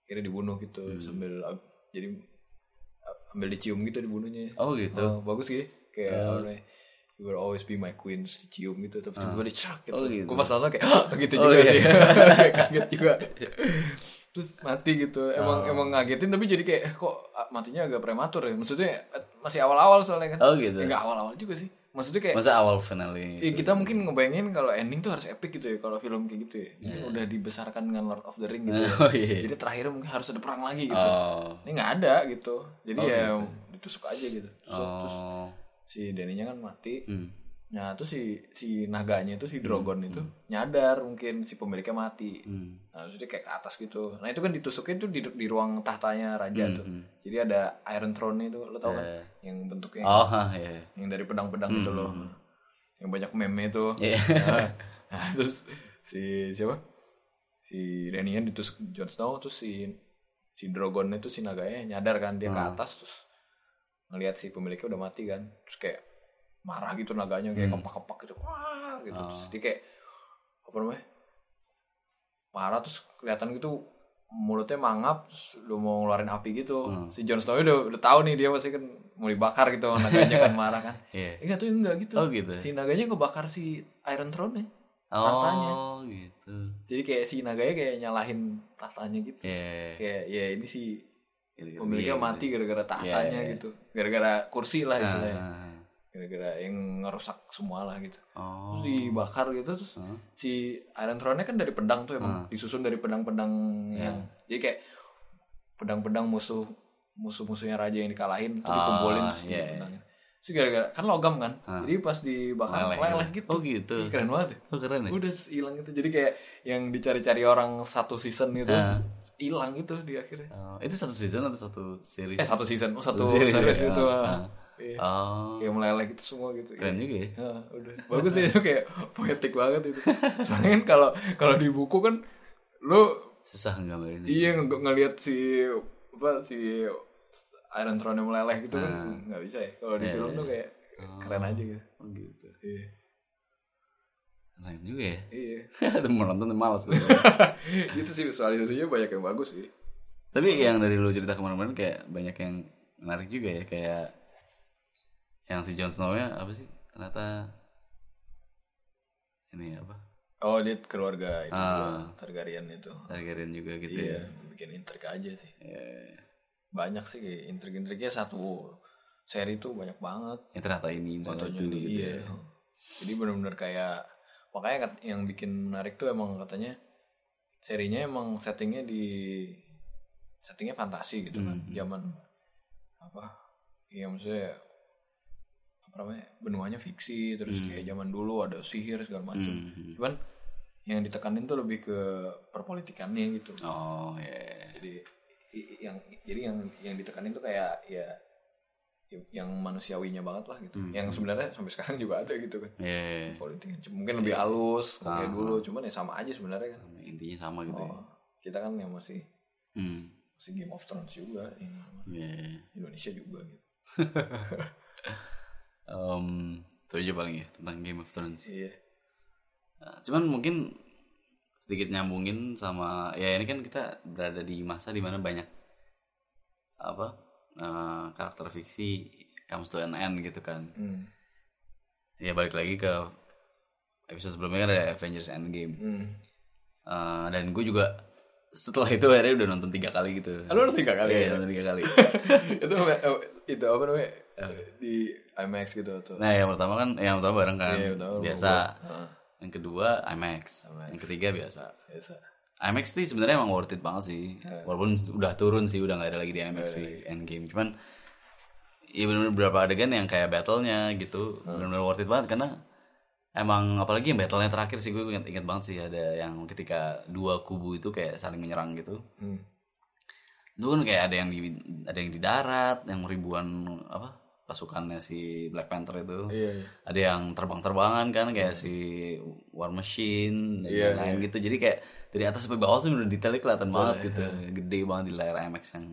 [SPEAKER 2] akhirnya dibunuh gitu
[SPEAKER 1] Hmm.
[SPEAKER 2] sambil jadi ambil dicium gitu dibunuhnya.
[SPEAKER 1] Oh gitu.
[SPEAKER 2] Oh, bagus sih. Kayak apa namanya, You will always be my queen terus dicium gitu tapi tiba-tiba dicerak gitu.
[SPEAKER 1] Oh, gitu.
[SPEAKER 2] Gue pas nonton kayak "Hah?" gitu
[SPEAKER 1] Oh,
[SPEAKER 2] juga
[SPEAKER 1] iya.
[SPEAKER 2] sih. Kaget juga. Terus mati gitu. Emang
[SPEAKER 1] Oh.
[SPEAKER 2] emang ngagetin tapi jadi kayak "Eh, kok matinya agak prematur ya. Maksudnya eh, masih awal-awal soalnya kan.
[SPEAKER 1] Oh gitu.
[SPEAKER 2] Enggak awal-awal juga sih. Maksudnya kayak
[SPEAKER 1] Masa awal finale?
[SPEAKER 2] Ya, kita mungkin ngebayangin kalau ending tuh harus epic gitu ya kalau film kayak gitu ya.
[SPEAKER 1] Iya.
[SPEAKER 2] udah dibesarkan dengan Lord of the Ring gitu. ya.
[SPEAKER 1] Oh iya.
[SPEAKER 2] Jadi terakhir mungkin harus ada perang lagi gitu.
[SPEAKER 1] Oh.
[SPEAKER 2] Ini nggak ada gitu. Jadi
[SPEAKER 1] Oh,
[SPEAKER 2] ya ditusuk aja gitu. Terus, terus
[SPEAKER 1] Oh.
[SPEAKER 2] Si Daninya kan mati.
[SPEAKER 1] Hmm.
[SPEAKER 2] Nah, terus si si naganya itu si Drogon itu nyadar mungkin si pemiliknya mati.
[SPEAKER 1] Hmm.
[SPEAKER 2] Nah, dia kayak ke atas gitu. Nah, itu kan ditusuknya tuh di, di ruang tahtanya raja
[SPEAKER 1] Hmm,
[SPEAKER 2] tuh.
[SPEAKER 1] hmm.
[SPEAKER 2] Jadi ada Iron Throne itu, lo tau kan?
[SPEAKER 1] Eh.
[SPEAKER 2] Yang bentuknya
[SPEAKER 1] Oh, hah, iya.
[SPEAKER 2] yang dari pedang-pedang
[SPEAKER 1] Hmm,
[SPEAKER 2] itu loh.
[SPEAKER 1] hmm,
[SPEAKER 2] Yang banyak meme itu.
[SPEAKER 1] Iya.
[SPEAKER 2] Nah, nah, terus si siapa? Si Daniel ditusuk Jon Snow terus si si Drogon itu si naganya nyadar kan dia ke
[SPEAKER 1] Hmm.
[SPEAKER 2] atas terus ngelihat si pemiliknya udah mati kan. Terus kayak marah gitu naganya kayak
[SPEAKER 1] Hmm.
[SPEAKER 2] kepak-kepak gitu. Wah, gitu.
[SPEAKER 1] Oh.
[SPEAKER 2] Terus dia kayak apa namanya? Marah terus kelihatan gitu mulutnya mangap terus lu mau ngeluarin api gitu.
[SPEAKER 1] Hmm.
[SPEAKER 2] Si Jon Snow udah udah tahu nih dia pasti kan mau dibakar gitu naganya kan marah kan.
[SPEAKER 1] Iya.
[SPEAKER 2] Enggak tuh enggak gitu.
[SPEAKER 1] Oh gitu.
[SPEAKER 2] Si naganya ngebakar si Iron Throne tahtanya.
[SPEAKER 1] Oh gitu.
[SPEAKER 2] Jadi kayak si naganya kayak nyalahin tahtanya gitu.
[SPEAKER 1] Iya.
[SPEAKER 2] Kayak ya ini si
[SPEAKER 1] Gitu-gitu.
[SPEAKER 2] pemiliknya
[SPEAKER 1] Iya,
[SPEAKER 2] mati gara-gara tahtanya
[SPEAKER 1] Iya, iya.
[SPEAKER 2] gitu. Gara-gara kursi lah
[SPEAKER 1] gitu.
[SPEAKER 2] istilahnya.
[SPEAKER 1] Ah,
[SPEAKER 2] Gara-gara yang ngerusak semua lah gitu.
[SPEAKER 1] Oh.
[SPEAKER 2] Terus dibakar gitu terus si Iron Throne-nya kan dari pedang tuh emang
[SPEAKER 1] Ah.
[SPEAKER 2] disusun dari pedang-pedang
[SPEAKER 1] Iya.
[SPEAKER 2] yang jadi kayak pedang-pedang musuh musuh-musuhnya raja yang dikalahin tuh
[SPEAKER 1] Ah,
[SPEAKER 2] dikumpulin terus
[SPEAKER 1] iya,
[SPEAKER 2] dipedangin. Terus gara-gara kan logam kan.
[SPEAKER 1] Ah.
[SPEAKER 2] Jadi pas dibakar
[SPEAKER 1] Meleleh,
[SPEAKER 2] meleleh
[SPEAKER 1] meleleh.
[SPEAKER 2] gitu.
[SPEAKER 1] Oh gitu.
[SPEAKER 2] Ih, Keren banget ya.
[SPEAKER 1] Oh keren ya.
[SPEAKER 2] Udah hilang gitu. Jadi kayak yang dicari-cari orang satu season gitu.
[SPEAKER 1] Ah.
[SPEAKER 2] Hilang gitu di akhirnya.
[SPEAKER 1] Oh, itu satu season atau satu series?
[SPEAKER 2] Eh satu season, oh, satu,
[SPEAKER 1] series
[SPEAKER 2] series,
[SPEAKER 1] ya?
[SPEAKER 2] itu.
[SPEAKER 1] Ah.
[SPEAKER 2] Iya.
[SPEAKER 1] Oh,
[SPEAKER 2] Kayak meleleh gitu semua gitu.
[SPEAKER 1] keren juga ya.
[SPEAKER 2] Ya, udah bagus sih itu kayak poetik banget itu. Soalnya kan kalau kalau di buku kan lu
[SPEAKER 1] Susah nggambarin.
[SPEAKER 2] iya ng- ngelihat si apa si Iron Throne meleleh gitu kan
[SPEAKER 1] Ah.
[SPEAKER 2] nggak bisa ya. Kalau di
[SPEAKER 1] Iya,
[SPEAKER 2] film
[SPEAKER 1] iya.
[SPEAKER 2] tuh kayak
[SPEAKER 1] Oh.
[SPEAKER 2] keren aja gitu.
[SPEAKER 1] Oh gitu.
[SPEAKER 2] Iya.
[SPEAKER 1] Keren juga ya.
[SPEAKER 2] Iya.
[SPEAKER 1] Mau nonton malas tuh.
[SPEAKER 2] itu sih visualisasinya banyak yang bagus sih.
[SPEAKER 1] Tapi yang dari lu cerita kemarin-kemarin kayak banyak yang menarik juga ya kayak yang si Jon Snow-nya apa sih? Ternyata ini apa?
[SPEAKER 2] Oh dia keluarga itu
[SPEAKER 1] Ah.
[SPEAKER 2] Targaryen itu.
[SPEAKER 1] Targaryen juga gitu
[SPEAKER 2] Iya,
[SPEAKER 1] ya.
[SPEAKER 2] bikin intrik aja sih.
[SPEAKER 1] Ya,
[SPEAKER 2] Banyak sih kayak intrik-intriknya satu seri tuh banyak banget.
[SPEAKER 1] ya ternyata ini
[SPEAKER 2] fotonya
[SPEAKER 1] itu
[SPEAKER 2] nih,
[SPEAKER 1] gitu
[SPEAKER 2] iya.
[SPEAKER 1] ya.
[SPEAKER 2] Jadi benar-benar kayak makanya yang bikin menarik tuh emang katanya serinya emang settingnya di settingnya fantasi gitu kan
[SPEAKER 1] Hmm.
[SPEAKER 2] zaman apa ya maksudnya apa namanya benuanya fiksi terus
[SPEAKER 1] Hmm.
[SPEAKER 2] kayak zaman dulu ada sihir segala macam
[SPEAKER 1] Hmm.
[SPEAKER 2] cuman yang ditekanin tuh lebih ke perpolitikannya gitu
[SPEAKER 1] Oh, ya.
[SPEAKER 2] jadi i- i- yang jadi yang yang ditekanin tuh kayak ya ya- yang manusiawinya banget lah gitu
[SPEAKER 1] Hmm.
[SPEAKER 2] yang sebenarnya sampai sekarang juga ada gitu kan
[SPEAKER 1] Ya,
[SPEAKER 2] politiknya Cuma mungkin lebih halus kalau kayak
[SPEAKER 1] Ah.
[SPEAKER 2] dulu cuman ya sama aja sebenarnya kan
[SPEAKER 1] intinya sama gitu ya.
[SPEAKER 2] oh, kita kan yang masih
[SPEAKER 1] Hmm.
[SPEAKER 2] masih Game of Thrones juga yang
[SPEAKER 1] Ya.
[SPEAKER 2] Indonesia juga gitu
[SPEAKER 1] Em, itu aja paling ya tentang Game of Thrones.
[SPEAKER 2] iya
[SPEAKER 1] Nah, cuman mungkin sedikit nyambungin sama ya ini kan kita berada di masa di mana banyak apa eh, karakter fiksi comes to an end gitu kan.
[SPEAKER 2] Hmm.
[SPEAKER 1] ya balik lagi ke episode sebelumnya kan ada Avengers Endgame.
[SPEAKER 2] Hmm.
[SPEAKER 1] Eh, dan gue juga setelah itu akhirnya udah nonton tiga kali gitu.
[SPEAKER 2] Ah, lu udah tiga kali
[SPEAKER 1] Iya,
[SPEAKER 2] ya?
[SPEAKER 1] nonton tiga kali.
[SPEAKER 2] Itu eh, itu apa namanya? Di IMAX gitu tuh
[SPEAKER 1] nah yang pertama kan yang pertama bareng kan
[SPEAKER 2] Iya, pertama
[SPEAKER 1] biasa.
[SPEAKER 2] Ah,
[SPEAKER 1] yang kedua IMAX,
[SPEAKER 2] IMAX.
[SPEAKER 1] yang ketiga biasa.
[SPEAKER 2] Biasa
[SPEAKER 1] IMAX sih sebenarnya emang worth it banget sih.
[SPEAKER 2] Iya.
[SPEAKER 1] Walaupun udah turun sih, udah nggak ada lagi di IMAX sih Endgame. Cuman iya benar beberapa adegan yang kayak battle-nya gitu,
[SPEAKER 2] Hmm.
[SPEAKER 1] benar-benar worth it banget karena emang apalagi yang battle-nya terakhir sih gue inget, inget banget sih ada yang ketika dua kubu itu kayak saling menyerang gitu.
[SPEAKER 2] hmm.
[SPEAKER 1] Itu kan kayak ada yang di ada yang di darat, yang ribuan apa pasukannya si Black Panther itu
[SPEAKER 2] iya iya
[SPEAKER 1] ada yang terbang-terbangan kan kayak si War Machine dan
[SPEAKER 2] Iya,
[SPEAKER 1] lain-lain gitu jadi kayak dari atas sampai bawah tuh udah detailnya kelihatan banget
[SPEAKER 2] ya.
[SPEAKER 1] gitu. gede banget di layar IMAX yang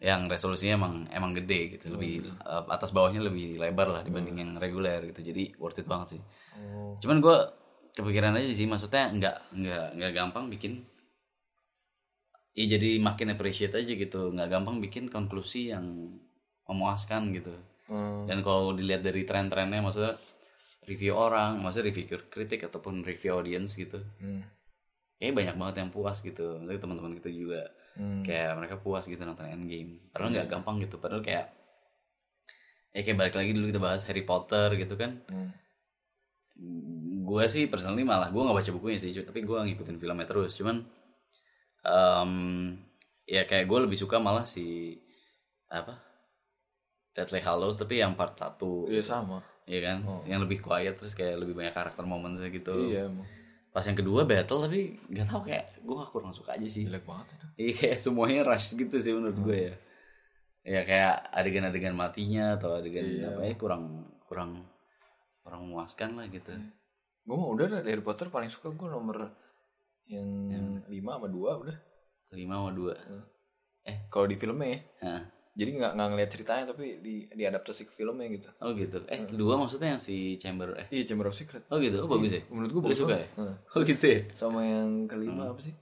[SPEAKER 1] yang resolusinya emang emang gede gitu. Lebih
[SPEAKER 2] Hmm.
[SPEAKER 1] eh, atas bawahnya lebih lebar lah dibanding yang reguler gitu. Jadi worth it banget sih.
[SPEAKER 2] Oh.
[SPEAKER 1] Cuman gue kepikiran aja sih maksudnya nggak nggak nggak gampang bikin ya jadi makin appreciate aja gitu. Nggak gampang bikin konklusi yang memuaskan gitu.
[SPEAKER 2] Hmm.
[SPEAKER 1] dan kalau dilihat dari tren-trennya maksudnya review orang maksudnya review kritik ataupun review audience gitu.
[SPEAKER 2] Hmm.
[SPEAKER 1] Kayaknya banyak banget yang puas gitu. Maksudnya teman-teman kita juga.
[SPEAKER 2] Hmm.
[SPEAKER 1] kayak mereka puas gitu nonton Endgame. Padahal nggak gampang gitu. Padahal kayak ya kayak balik lagi dulu kita bahas Harry Potter gitu kan.
[SPEAKER 2] Hmm.
[SPEAKER 1] gue sih personally malah gue nggak baca bukunya sih. Tapi gue ngikutin filmnya terus. Cuman em, ya kayak gue lebih suka malah si apa? Deathly Hallows tapi yang part 1
[SPEAKER 2] iya sama.
[SPEAKER 1] Iya kan,
[SPEAKER 2] Oh.
[SPEAKER 1] yang lebih quiet terus kayak lebih banyak karakter momennya gitu.
[SPEAKER 2] iya emang
[SPEAKER 1] Pas yang kedua battle tapi nggak tahu kayak gue kurang suka aja sih.
[SPEAKER 2] jelek banget itu
[SPEAKER 1] Iya kayak semuanya rush gitu sih menurut gue
[SPEAKER 2] Hmm.
[SPEAKER 1] ya. Ya kayak adegan-adegan matinya atau adegan
[SPEAKER 2] Iya.
[SPEAKER 1] apa ya kurang kurang kurang memuaskan lah gitu.
[SPEAKER 2] gue mah udah lah Harry Potter paling suka gue nomor yang lima sama dua udah
[SPEAKER 1] Lima sama dua.
[SPEAKER 2] kalau di filmnya ya
[SPEAKER 1] Hah.
[SPEAKER 2] Jadi nggak nggak ngeliat ceritanya tapi di diadaptasi ke filmnya gitu
[SPEAKER 1] Oh gitu. Eh
[SPEAKER 2] Hmm.
[SPEAKER 1] dua maksudnya yang si Chamber eh.
[SPEAKER 2] iya Chamber of Secret
[SPEAKER 1] Oh gitu. Oh bagus ya.
[SPEAKER 2] menurut gue
[SPEAKER 1] Lu
[SPEAKER 2] bagus
[SPEAKER 1] suka
[SPEAKER 2] banget. Heeh.
[SPEAKER 1] Oh gitu ya.
[SPEAKER 2] sama yang kelima apa sih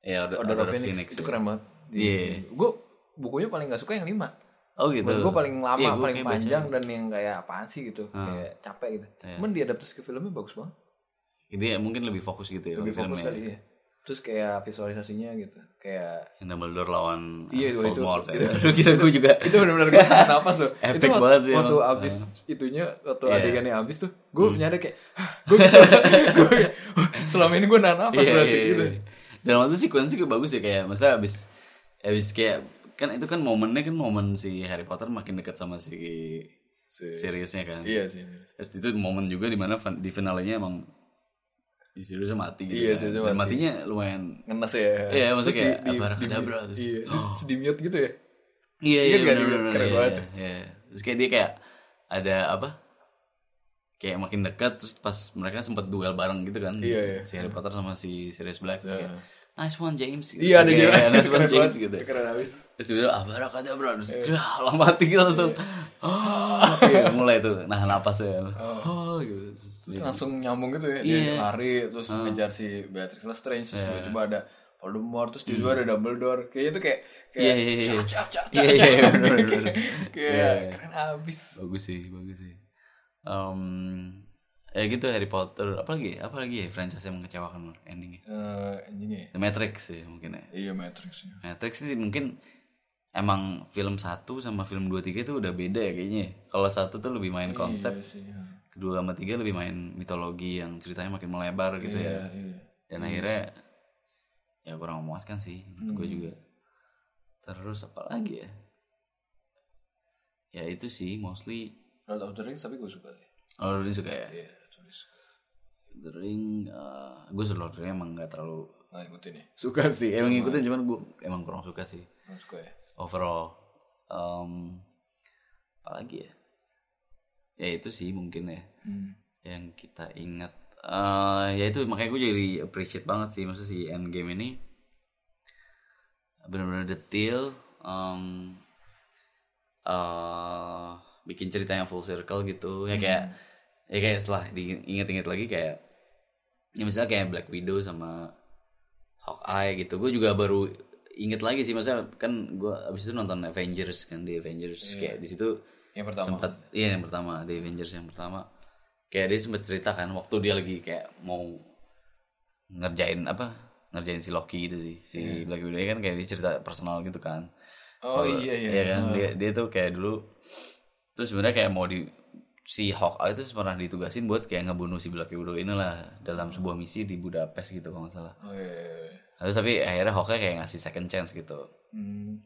[SPEAKER 1] Ya udah
[SPEAKER 2] Order of Phoenix, itu
[SPEAKER 1] ya.
[SPEAKER 2] keren banget
[SPEAKER 1] Iya.
[SPEAKER 2] gue bukunya paling nggak suka yang lima
[SPEAKER 1] Oh gitu.
[SPEAKER 2] menurut gue paling lama
[SPEAKER 1] Iya, gua
[SPEAKER 2] paling
[SPEAKER 1] kayak baca.
[SPEAKER 2] panjang dan yang kayak apaan sih gitu
[SPEAKER 1] Hmm.
[SPEAKER 2] kayak capek gitu
[SPEAKER 1] Iya.
[SPEAKER 2] cuman diadaptasi ke filmnya bagus banget
[SPEAKER 1] Dia mungkin lebih fokus gitu ya.
[SPEAKER 2] lebih fokus
[SPEAKER 1] filmnya.
[SPEAKER 2] kali ya terus kayak visualisasinya gitu kayak
[SPEAKER 1] yang Dumbledore lawan
[SPEAKER 2] Iya, itu-
[SPEAKER 1] Voldemort
[SPEAKER 2] itu-
[SPEAKER 1] ya. Aduh, gila gue juga
[SPEAKER 2] itu benar-benar gue napas loh
[SPEAKER 1] Epic
[SPEAKER 2] itu
[SPEAKER 1] banget sih
[SPEAKER 2] waktu
[SPEAKER 1] emang.
[SPEAKER 2] abis itunya waktu
[SPEAKER 1] Iya.
[SPEAKER 2] adegannya abis tuh gue nyadar kayak gue gue selama ini gue nahan napas
[SPEAKER 1] Iya,
[SPEAKER 2] berarti
[SPEAKER 1] iya,
[SPEAKER 2] gitu
[SPEAKER 1] iya. Dan waktu itu sequence juga bagus ya kayak masa abis abis kayak kan itu kan momennya kan momen si Harry Potter makin dekat sama si
[SPEAKER 2] Si-
[SPEAKER 1] seriusnya kan
[SPEAKER 2] Iya sih.
[SPEAKER 1] Itu momen juga di mana di finalnya emang di seriusnya mati gitu
[SPEAKER 2] Iya,
[SPEAKER 1] kan.
[SPEAKER 2] seriusnya
[SPEAKER 1] Dan
[SPEAKER 2] mati.
[SPEAKER 1] matinya lumayan
[SPEAKER 2] Ngenes ya.
[SPEAKER 1] Iya, maksudnya
[SPEAKER 2] Terus
[SPEAKER 1] kayak abracadabra, terus-
[SPEAKER 2] Iya.
[SPEAKER 1] Oh.
[SPEAKER 2] Terus di mute gitu ya.
[SPEAKER 1] Iya iya
[SPEAKER 2] nggak
[SPEAKER 1] bener, bener,
[SPEAKER 2] Keren
[SPEAKER 1] iya,
[SPEAKER 2] banget.
[SPEAKER 1] iya, iya. Terus kayak dia kayak ada apa? Kayak makin dekat terus pas mereka sempat duel bareng gitu kan.
[SPEAKER 2] Iya, iya.
[SPEAKER 1] Si Harry Potter sama si Sirius Black terus kayak,
[SPEAKER 2] Iya.
[SPEAKER 1] Nice one James. Gitu.
[SPEAKER 2] Iya ada juga.
[SPEAKER 1] nice one James gitu.
[SPEAKER 2] Keren abis.
[SPEAKER 1] Terus dia bilang abracadabra terus
[SPEAKER 2] Iya.
[SPEAKER 1] dah lah mati gitu langsung. Oh, iya, mulai tuh nah napasnya. Oh, gitu. Terus
[SPEAKER 2] Terus
[SPEAKER 1] dia-
[SPEAKER 2] langsung nyambung gitu ya.
[SPEAKER 1] Iya.
[SPEAKER 2] Dia lari terus ngejar si Beatrix Lestrange terus
[SPEAKER 1] Iya.
[SPEAKER 2] tiba-tiba ada Voldemort terus tiba-tiba ada Dumbledore. Kayaknya itu kayak kayak
[SPEAKER 1] Iya, iya, iya.
[SPEAKER 2] cap,
[SPEAKER 1] Iya,
[SPEAKER 2] cap,
[SPEAKER 1] iya,
[SPEAKER 2] cap.
[SPEAKER 1] bener, bener, bener.
[SPEAKER 2] Kayak
[SPEAKER 1] Iya, iya.
[SPEAKER 2] keren abis.
[SPEAKER 1] bagus sih bagus sih Em, ya gitu Harry Potter apalagi apalagi ya franchise yang mengecewakan endingnya
[SPEAKER 2] Eh, anjingnya ya.
[SPEAKER 1] The Matrix sih mungkin ya
[SPEAKER 2] Iya Matrix ya.
[SPEAKER 1] Matrix sih mungkin emang film 1 sama film 2 3 itu udah beda ya kayaknya ya. kalau satu tuh lebih main konsep
[SPEAKER 2] Iya sih. ya.
[SPEAKER 1] kedua sama tiga lebih main mitologi yang ceritanya makin melebar gitu
[SPEAKER 2] Iya,
[SPEAKER 1] ya
[SPEAKER 2] iya.
[SPEAKER 1] dan akhirnya ya kurang memuaskan sih menurut gue
[SPEAKER 2] Hmm.
[SPEAKER 1] juga terus apa lagi ya ya itu sih mostly
[SPEAKER 2] Lord of the Rings tapi gue suka sih.
[SPEAKER 1] oh lu suka ya
[SPEAKER 2] Iya, suka.
[SPEAKER 1] The Ring, uh, gue Lord of emang gak terlalu
[SPEAKER 2] Nah, ikutin ya.
[SPEAKER 1] suka sih. Emang ngikutin cuman gue emang kurang suka sih
[SPEAKER 2] Gue suka ya.
[SPEAKER 1] overall. Um, apa lagi ya? Ya itu sih mungkin ya
[SPEAKER 2] Hmm.
[SPEAKER 1] yang kita ingat. Uh, ya itu makanya gue jadi appreciate banget sih maksudnya si Endgame ini benar-benar detail. Um, uh, bikin ceritanya full circle gitu ya kayak ya kayak setelah diinget-inget lagi kayak ya misalnya kayak Black Widow sama Hawkeye gitu. Gue juga baru inget lagi sih maksudnya kan gue abis itu nonton Avengers kan di Avengers. Kayak di situ
[SPEAKER 2] Yang pertama.
[SPEAKER 1] sempat iya yang pertama di Avengers yang pertama. Kayak dia sempat cerita kan waktu dia lagi kayak mau ngerjain apa ngerjain si Loki gitu sih si Black Widow. Kan kayak dia cerita personal gitu kan.
[SPEAKER 2] Oh iya iya.
[SPEAKER 1] Iya kan dia dia tuh kayak dulu terus sebenarnya kayak mau di si Hawkeye itu pernah ditugasin buat kayak ngebunuh si Black Widow inilah dalam sebuah misi di Budapest gitu kalau nggak salah.
[SPEAKER 2] Oh iya. iya, iya.
[SPEAKER 1] Terus tapi akhirnya Hawkeye kayak ngasih second chance gitu
[SPEAKER 2] Hmm.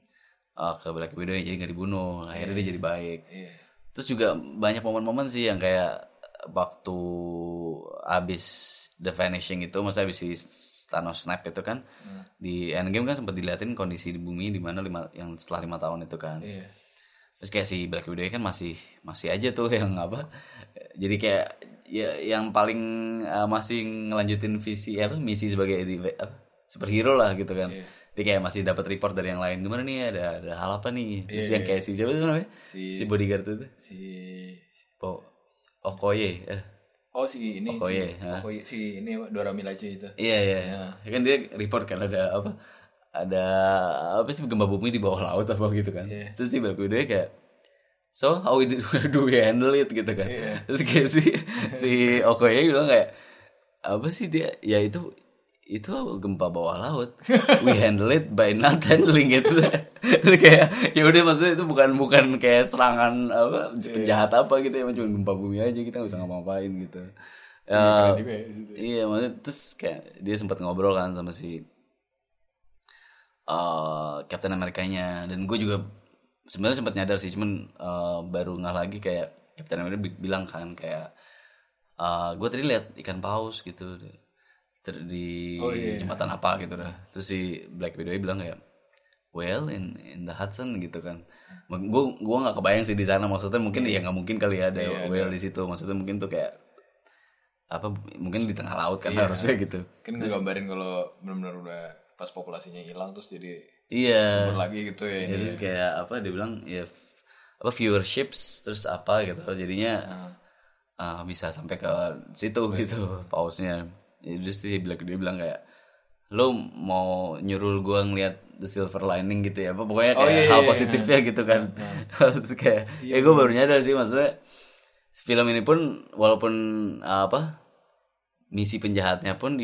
[SPEAKER 1] uh, ke Black Widow jadi nggak dibunuh. Akhirnya dia jadi baik.
[SPEAKER 2] Iya.
[SPEAKER 1] Terus juga banyak momen-momen sih yang kayak waktu abis The Vanishing itu, masa abis si Thanos snap itu kan
[SPEAKER 2] Hmm.
[SPEAKER 1] di Endgame kan sempat diliatin kondisi di bumi di mana lima yang setelah lima tahun itu kan.
[SPEAKER 2] Iya.
[SPEAKER 1] Terus kayak si Black Widow kan masih masih aja tuh yang apa? Jadi kayak ya yang paling uh, masih ngelanjutin visi apa misi sebagai apa, superhero lah gitu kan.
[SPEAKER 2] Iya.
[SPEAKER 1] Dia kayak masih dapat report dari yang lain gimana nih ada ada hal apa nih? Terus
[SPEAKER 2] Iya,
[SPEAKER 1] yang kayak si siapa tuh namanya?
[SPEAKER 2] Si-
[SPEAKER 1] Si bodyguard itu.
[SPEAKER 2] Si
[SPEAKER 1] Po Okoye. Eh.
[SPEAKER 2] Oh si ini
[SPEAKER 1] Okoye,
[SPEAKER 2] si,
[SPEAKER 1] ha?
[SPEAKER 2] Okoye, si ini apa Dora Milaje itu.
[SPEAKER 1] Iya iya. Ya kan dia report kan ada apa? Ada apa sih gempa bumi di bawah laut apa gitu kan.
[SPEAKER 2] Iya.
[SPEAKER 1] Terus si Black Widow kayak So how we do, do we handle it gitu kan.
[SPEAKER 2] Iya.
[SPEAKER 1] Terus kayak si si Okoye bilang kayak apa sih dia ya itu itu gempa bawah laut. We handle it by not handling it. Terus kayak ya udah maksudnya itu bukan bukan kayak serangan apa penjahat apa gitu ya cuma gempa bumi aja kita nggak bisa ngapa-ngapain gitu.
[SPEAKER 2] Juga ya di situ.
[SPEAKER 1] Iya, maksudnya terus kayak dia sempat ngobrol kan sama si eh Captain Amerikanya dan gue juga sebenarnya sempat nyadar sih, cuman eh, baru nggak lagi kayak Captain America bi- bilang kan kayak eh gue tadi lihat ikan paus gitu ter- di
[SPEAKER 2] Oh, iya.
[SPEAKER 1] jembatan apa gitu dah. Terus si Black Widow bilang kayak well in in the Hudson gitu kan. Gue gue nggak kebayang sih di sana maksudnya mungkin ya nggak mungkin kali ya ada
[SPEAKER 2] Iya,
[SPEAKER 1] whale di situ. Maksudnya mungkin tuh kayak apa mungkin di tengah laut kan harusnya gitu.
[SPEAKER 2] Kan ngegambarin kalau benar-benar udah pas populasinya hilang terus jadi
[SPEAKER 1] Iya.
[SPEAKER 2] lagi gitu ya ini.
[SPEAKER 1] Jadi kayak apa dia bilang ya apa viewerships terus apa gitu. Jadinya ah, bisa sampai ke situ gitu pausnya. Jadi si Black dia bilang kayak lo mau nyuruh gua ngeliat the silver lining gitu ya apa pokoknya kayak
[SPEAKER 2] Oh, iya,
[SPEAKER 1] hal
[SPEAKER 2] iya,
[SPEAKER 1] positifnya gitu kan terus kayak ya gue baru nyadar sih maksudnya film ini pun walaupun ah, apa misi penjahatnya pun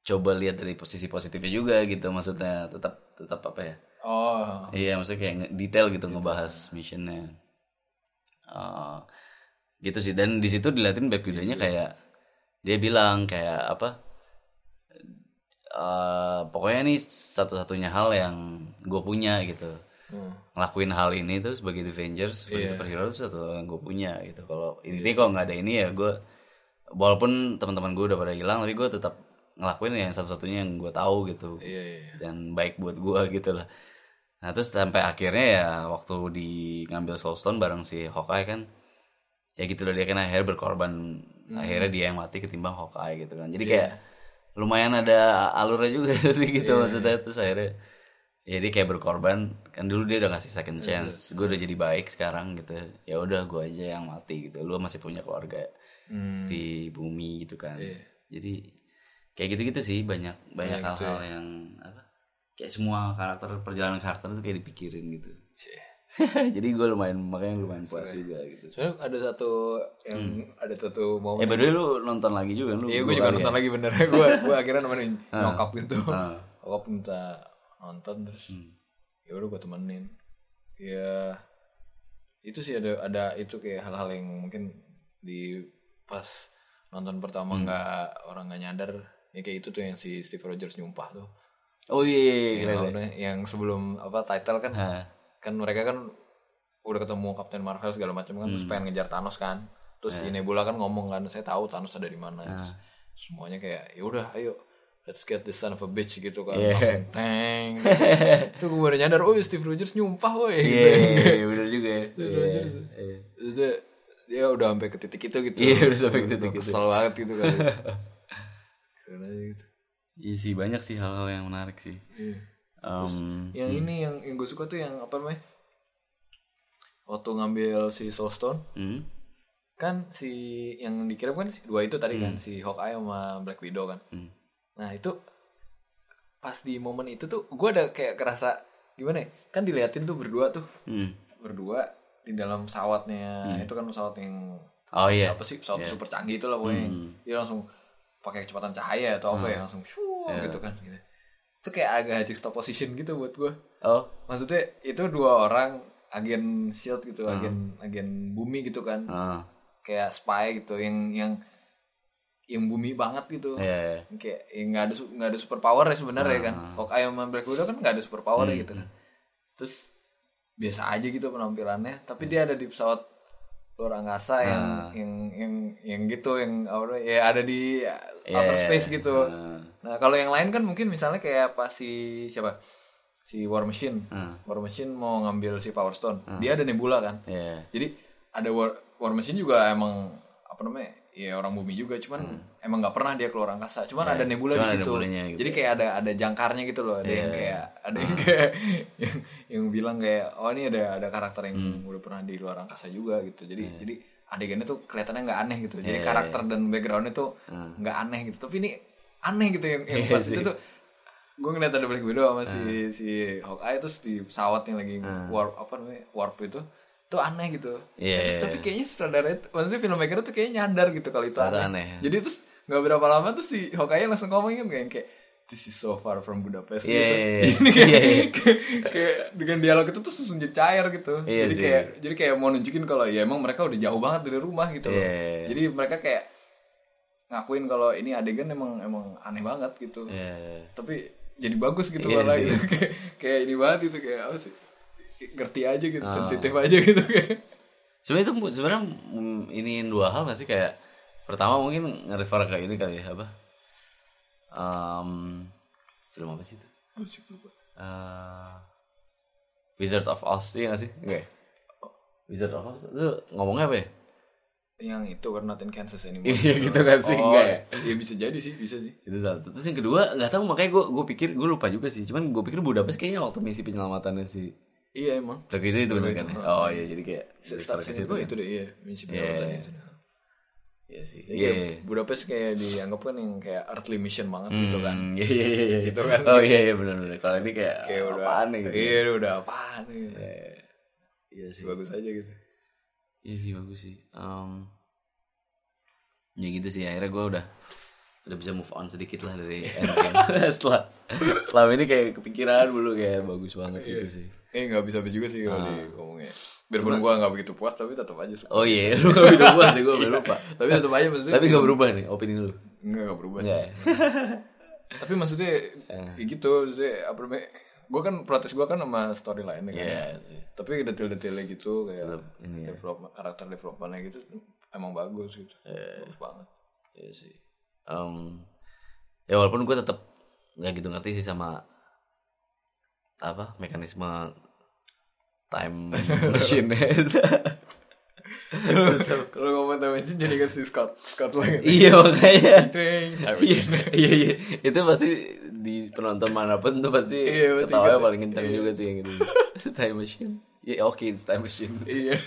[SPEAKER 1] dicoba lihat dari posisi positifnya juga gitu maksudnya tetap tetap apa ya
[SPEAKER 2] Oh.
[SPEAKER 1] Iya, maksudnya kayak detail gitu ngebahas missionnya. Eh, gitu sih. Dan di situ diliatin Black Widow-nya kayak dia bilang kayak apa? eh pokoknya ini satu-satunya hal yang gue punya gitu.
[SPEAKER 2] Hmm.
[SPEAKER 1] ngelakuin hal ini tuh sebagai Avengers sebagai
[SPEAKER 2] Iya.
[SPEAKER 1] superhero itu satu yang gue punya gitu kalau ini kalau nggak ada ini ya gue walaupun teman-teman gue udah pada hilang tapi gue tetap ngelakuin yang satu-satunya yang gue tahu gitu.
[SPEAKER 2] Iya, iya. iya.
[SPEAKER 1] dan baik buat gue gitu lah. Nah terus sampai akhirnya ya waktu di ngambil Soulstone bareng si Hawkeye kan ya gitu loh dia kan akhirnya berkorban. Akhirnya dia yang mati ketimbang Hawkeye gitu kan. Jadi kayak lumayan ada alurnya juga sih gitu maksudnya. terus akhirnya ya dia kayak berkorban. Kan dulu dia udah ngasih second chance. gue udah jadi baik sekarang gitu. Ya udah gue aja yang mati gitu. Lu masih punya keluarga
[SPEAKER 2] Hmm.
[SPEAKER 1] di bumi gitu kan.
[SPEAKER 2] Iya.
[SPEAKER 1] jadi kayak gitu-gitu sih banyak banyak
[SPEAKER 2] Banyak gitu
[SPEAKER 1] hal-hal yang apa kayak semua karakter perjalanan karakter tuh kayak dipikirin gitu jadi gue lumayan makanya lumayan puas juga gitu
[SPEAKER 2] Soalnya ada satu yang ada satu momen.
[SPEAKER 1] eh by the way lu nonton lagi juga lu
[SPEAKER 2] Iya, gue juga nonton
[SPEAKER 1] ya?
[SPEAKER 2] lagi bener. gue gue akhirnya nemenin nyokap gitu.
[SPEAKER 1] Ah.
[SPEAKER 2] Nyokap minta nonton terus.
[SPEAKER 1] Hmm.
[SPEAKER 2] Ya udah gue temenin. Ya itu sih ada ada itu kayak hal-hal yang mungkin di pas nonton pertama
[SPEAKER 1] Hmm.
[SPEAKER 2] nggak orang nggak nyadar ya kayak itu tuh yang si Steve Rogers nyumpah tuh
[SPEAKER 1] oh iya iya, iya,
[SPEAKER 2] yang, apa namanya, yang sebelum apa title kan
[SPEAKER 1] Ah.
[SPEAKER 2] kan mereka kan udah ketemu Captain Marvel segala macam kan terus
[SPEAKER 1] Hmm.
[SPEAKER 2] pengen ngejar Thanos kan terus si Nebula kan ngomong kan saya tahu Thanos ada di mana. Terus semuanya kayak ya udah ayo let's get this son of a bitch gitu kan
[SPEAKER 1] Yeah.
[SPEAKER 2] langsung teng tuh gue baru nyadar oh Steve Rogers nyumpah woi
[SPEAKER 1] iya
[SPEAKER 2] gitu
[SPEAKER 1] iya, iya, bener juga ya
[SPEAKER 2] Steve
[SPEAKER 1] Iya,
[SPEAKER 2] Rogers.
[SPEAKER 1] iya.
[SPEAKER 2] itu dia udah sampai ke titik itu gitu
[SPEAKER 1] Iya, udah sampai ke titik itu.
[SPEAKER 2] kesel banget gitu kan keren aja gitu.
[SPEAKER 1] Iya sih banyak sih hal-hal yang menarik sih.
[SPEAKER 2] Iya.
[SPEAKER 1] Em,
[SPEAKER 2] yang ini yang yang gue suka tuh yang apa namanya? Waktu ngambil si Soulstone
[SPEAKER 1] hmm?
[SPEAKER 2] kan si yang dikirim kan si- dua itu tadi kan si Hawkeye sama Black Widow kan.
[SPEAKER 1] Hmm.
[SPEAKER 2] nah itu pas di momen itu tuh gue ada kayak kerasa gimana ya? Kan diliatin tuh berdua tuh.
[SPEAKER 1] Hmm.
[SPEAKER 2] berdua di dalam pesawatnya. Itu kan pesawat yang
[SPEAKER 1] oh iya.
[SPEAKER 2] apa sih? Pesawat super canggih itu lah pokoknya.
[SPEAKER 1] Hmm.
[SPEAKER 2] dia langsung pakai kecepatan cahaya atau apa ya langsung shoo, gitu kan gitu. itu kayak agak juxtaposition gitu buat gue
[SPEAKER 1] oh.
[SPEAKER 2] Maksudnya itu dua orang agen shield gitu agen agen bumi gitu kan.
[SPEAKER 1] Ah.
[SPEAKER 2] kayak spy gitu yang yang yang bumi banget gitu.
[SPEAKER 1] Iya iya.
[SPEAKER 2] kayak yang nggak ada nggak ada super power ya sebenarnya kan. Hawkeye sama Black Widow kan nggak ada super power ya gitu kan. Terus biasa aja gitu penampilannya. Tapi dia ada di pesawat luar angkasa yang yang yang yang gitu yang apa ya ada di outer
[SPEAKER 1] Iya,
[SPEAKER 2] space gitu.
[SPEAKER 1] Ah.
[SPEAKER 2] nah kalau yang lain kan mungkin misalnya kayak pas si siapa? Si War Machine.
[SPEAKER 1] Ah.
[SPEAKER 2] War Machine mau ngambil si Power Stone. Dia ada Nebula kan?
[SPEAKER 1] Iya.
[SPEAKER 2] Jadi ada War, War Machine juga emang apa namanya ya orang bumi juga. Cuman emang nggak pernah dia keluar angkasa. Cuman ada Nebula
[SPEAKER 1] cuman
[SPEAKER 2] di situ.
[SPEAKER 1] gitu.
[SPEAKER 2] jadi kayak ada ada jangkarnya gitu loh. Ada yang kayak ada yang kayak yang, yang bilang kayak oh ini ada ada karakter yang udah pernah di luar angkasa juga gitu. Jadi jadi adegannya tuh kelihatannya nggak aneh gitu. Jadi karakter dan backgroundnya tuh nggak aneh gitu. Tapi ini aneh gitu yang, yang
[SPEAKER 1] Iya
[SPEAKER 2] pas
[SPEAKER 1] sih.
[SPEAKER 2] itu tuh gue ngeliat ada Black Widow sama si si Hawkeye terus di pesawat yang lagi warp apa namanya warp itu tuh aneh gitu
[SPEAKER 1] Iya,
[SPEAKER 2] terus
[SPEAKER 1] iya,
[SPEAKER 2] tapi kayaknya sutradara itu maksudnya filmmaker tuh kayaknya nyadar gitu kalau itu aneh.
[SPEAKER 1] aneh.
[SPEAKER 2] jadi terus nggak berapa lama terus si Hawkeye langsung ngomongin kayak kayak this is so far from Budapest
[SPEAKER 1] Iya,
[SPEAKER 2] gitu
[SPEAKER 1] iya, iya.
[SPEAKER 2] Ini kayak,
[SPEAKER 1] Iya, iya.
[SPEAKER 2] kayak, kayak dengan dialog itu tuh langsung jadi cair gitu
[SPEAKER 1] Iya
[SPEAKER 2] jadi
[SPEAKER 1] sih.
[SPEAKER 2] kayak jadi kayak mau nunjukin kalau ya emang mereka udah jauh banget dari rumah gitu loh
[SPEAKER 1] Iya.
[SPEAKER 2] jadi mereka kayak ngakuin kalau ini adegan emang emang aneh banget gitu
[SPEAKER 1] Iya.
[SPEAKER 2] tapi jadi bagus gitu
[SPEAKER 1] Iya
[SPEAKER 2] malah gitu. kayak kayak ini banget gitu kayak apa sih ngerti aja gitu
[SPEAKER 1] Ah.
[SPEAKER 2] sensitif aja gitu. Kayak
[SPEAKER 1] sebenarnya itu sebenarnya iniin dua hal gak sih? Kayak pertama mungkin nge-refer ke ini kali ya apa? Em, film apa sih itu? Eh, Wizard of Oz iya gak sih? Ya? Wizard of Oz itu ngomongnya apa ya?
[SPEAKER 2] Yang itu kan not in Kansas anymore.
[SPEAKER 1] Iya, gitu kan sih,
[SPEAKER 2] oh,
[SPEAKER 1] enggak ya?
[SPEAKER 2] ya bisa jadi sih bisa sih.
[SPEAKER 1] Itu satu. Terus yang kedua nggak tahu makanya gue gue pikir gue lupa juga sih. Cuman gue pikir Budapest kayaknya waktu misi penyelamatannya si
[SPEAKER 2] iya emang.
[SPEAKER 1] Black Widow itu benar kan ya? oh iya jadi kayak
[SPEAKER 2] Start
[SPEAKER 1] ke
[SPEAKER 2] scene
[SPEAKER 1] situ
[SPEAKER 2] itu
[SPEAKER 1] kan.
[SPEAKER 2] itu deh iya.
[SPEAKER 1] Iya.
[SPEAKER 2] penyelamatannya itu.
[SPEAKER 1] Iya sih. Iya
[SPEAKER 2] kayak Budapest kayak dianggap kan yang kayak earthly mission banget gitu kan.
[SPEAKER 1] Hmm, iya iya iya iya.
[SPEAKER 2] Gitu kan.
[SPEAKER 1] oh iya iya benar benar kalau ini kayak,
[SPEAKER 2] kayak udah
[SPEAKER 1] apaan nih gitu
[SPEAKER 2] iya udah apaan gitu.
[SPEAKER 1] iya sih.
[SPEAKER 2] Bagus aja gitu.
[SPEAKER 1] Iya sih bagus sih. Em, ya gitu sih. Akhirnya gue udah udah bisa move on sedikit lah dari Endgame. Setelah selama ini kayak kepikiran dulu kayak bagus banget gitu sih
[SPEAKER 2] eh nggak bisa habis juga sih kalau di ngomongnya biarpun gua nggak begitu puas tapi tetap aja suka
[SPEAKER 1] oh iya lu gak begitu puas sih gue udah lupa
[SPEAKER 2] tapi tetap aja maksudnya
[SPEAKER 1] tapi gak berubah nih opini lu
[SPEAKER 2] Enggak, enggak berubah sih.
[SPEAKER 1] Ya?
[SPEAKER 2] Tapi maksudnya ya gitu, maksudnya apa namanya? gue kan protes gue kan sama storyline kan
[SPEAKER 1] Iya sih.
[SPEAKER 2] tapi detail-detailnya gitu kayak
[SPEAKER 1] ini ya.
[SPEAKER 2] development karakter developmentnya gitu emang bagus gitu
[SPEAKER 1] Iya.
[SPEAKER 2] bagus banget
[SPEAKER 1] Iya sih. Em, ya walaupun gue tetap nggak gitu ngerti sih sama apa mekanisme time machine.
[SPEAKER 2] Kalau ngomong time machine jadi kan si Scott Scott lagi
[SPEAKER 1] iya makanya.
[SPEAKER 2] Time
[SPEAKER 1] iya
[SPEAKER 2] machine.
[SPEAKER 1] iya iya. itu pasti di penonton mana pun tuh pasti
[SPEAKER 2] Iya,
[SPEAKER 1] ketawanya
[SPEAKER 2] gitu.
[SPEAKER 1] paling kencang juga sih yang gitu. Time machine. Iya oke it's time machine.
[SPEAKER 2] Iya.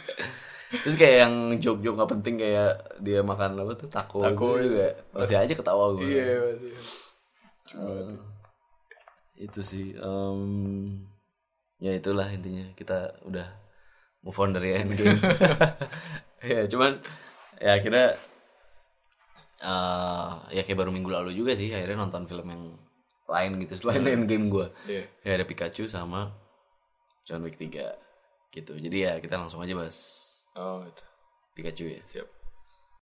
[SPEAKER 1] Terus kayak yang joke-joke gak penting kayak dia makan apa tuh? Taco,
[SPEAKER 2] Taco,
[SPEAKER 1] gitu juga masih aja ketawa gue
[SPEAKER 2] iya pasti
[SPEAKER 1] Eh, itu sih em, ya itulah intinya. Kita udah move on dari endgame. Ya cuman ya akhirnya eh, ya kayak baru minggu lalu juga sih akhirnya nonton film yang lain gitu selain endgame gue
[SPEAKER 2] iya.
[SPEAKER 1] Ya ada Pikachu sama John Wick 3 gitu. Jadi ya kita langsung aja bahas
[SPEAKER 2] oh itu.
[SPEAKER 1] Pikachu ya.
[SPEAKER 2] Siap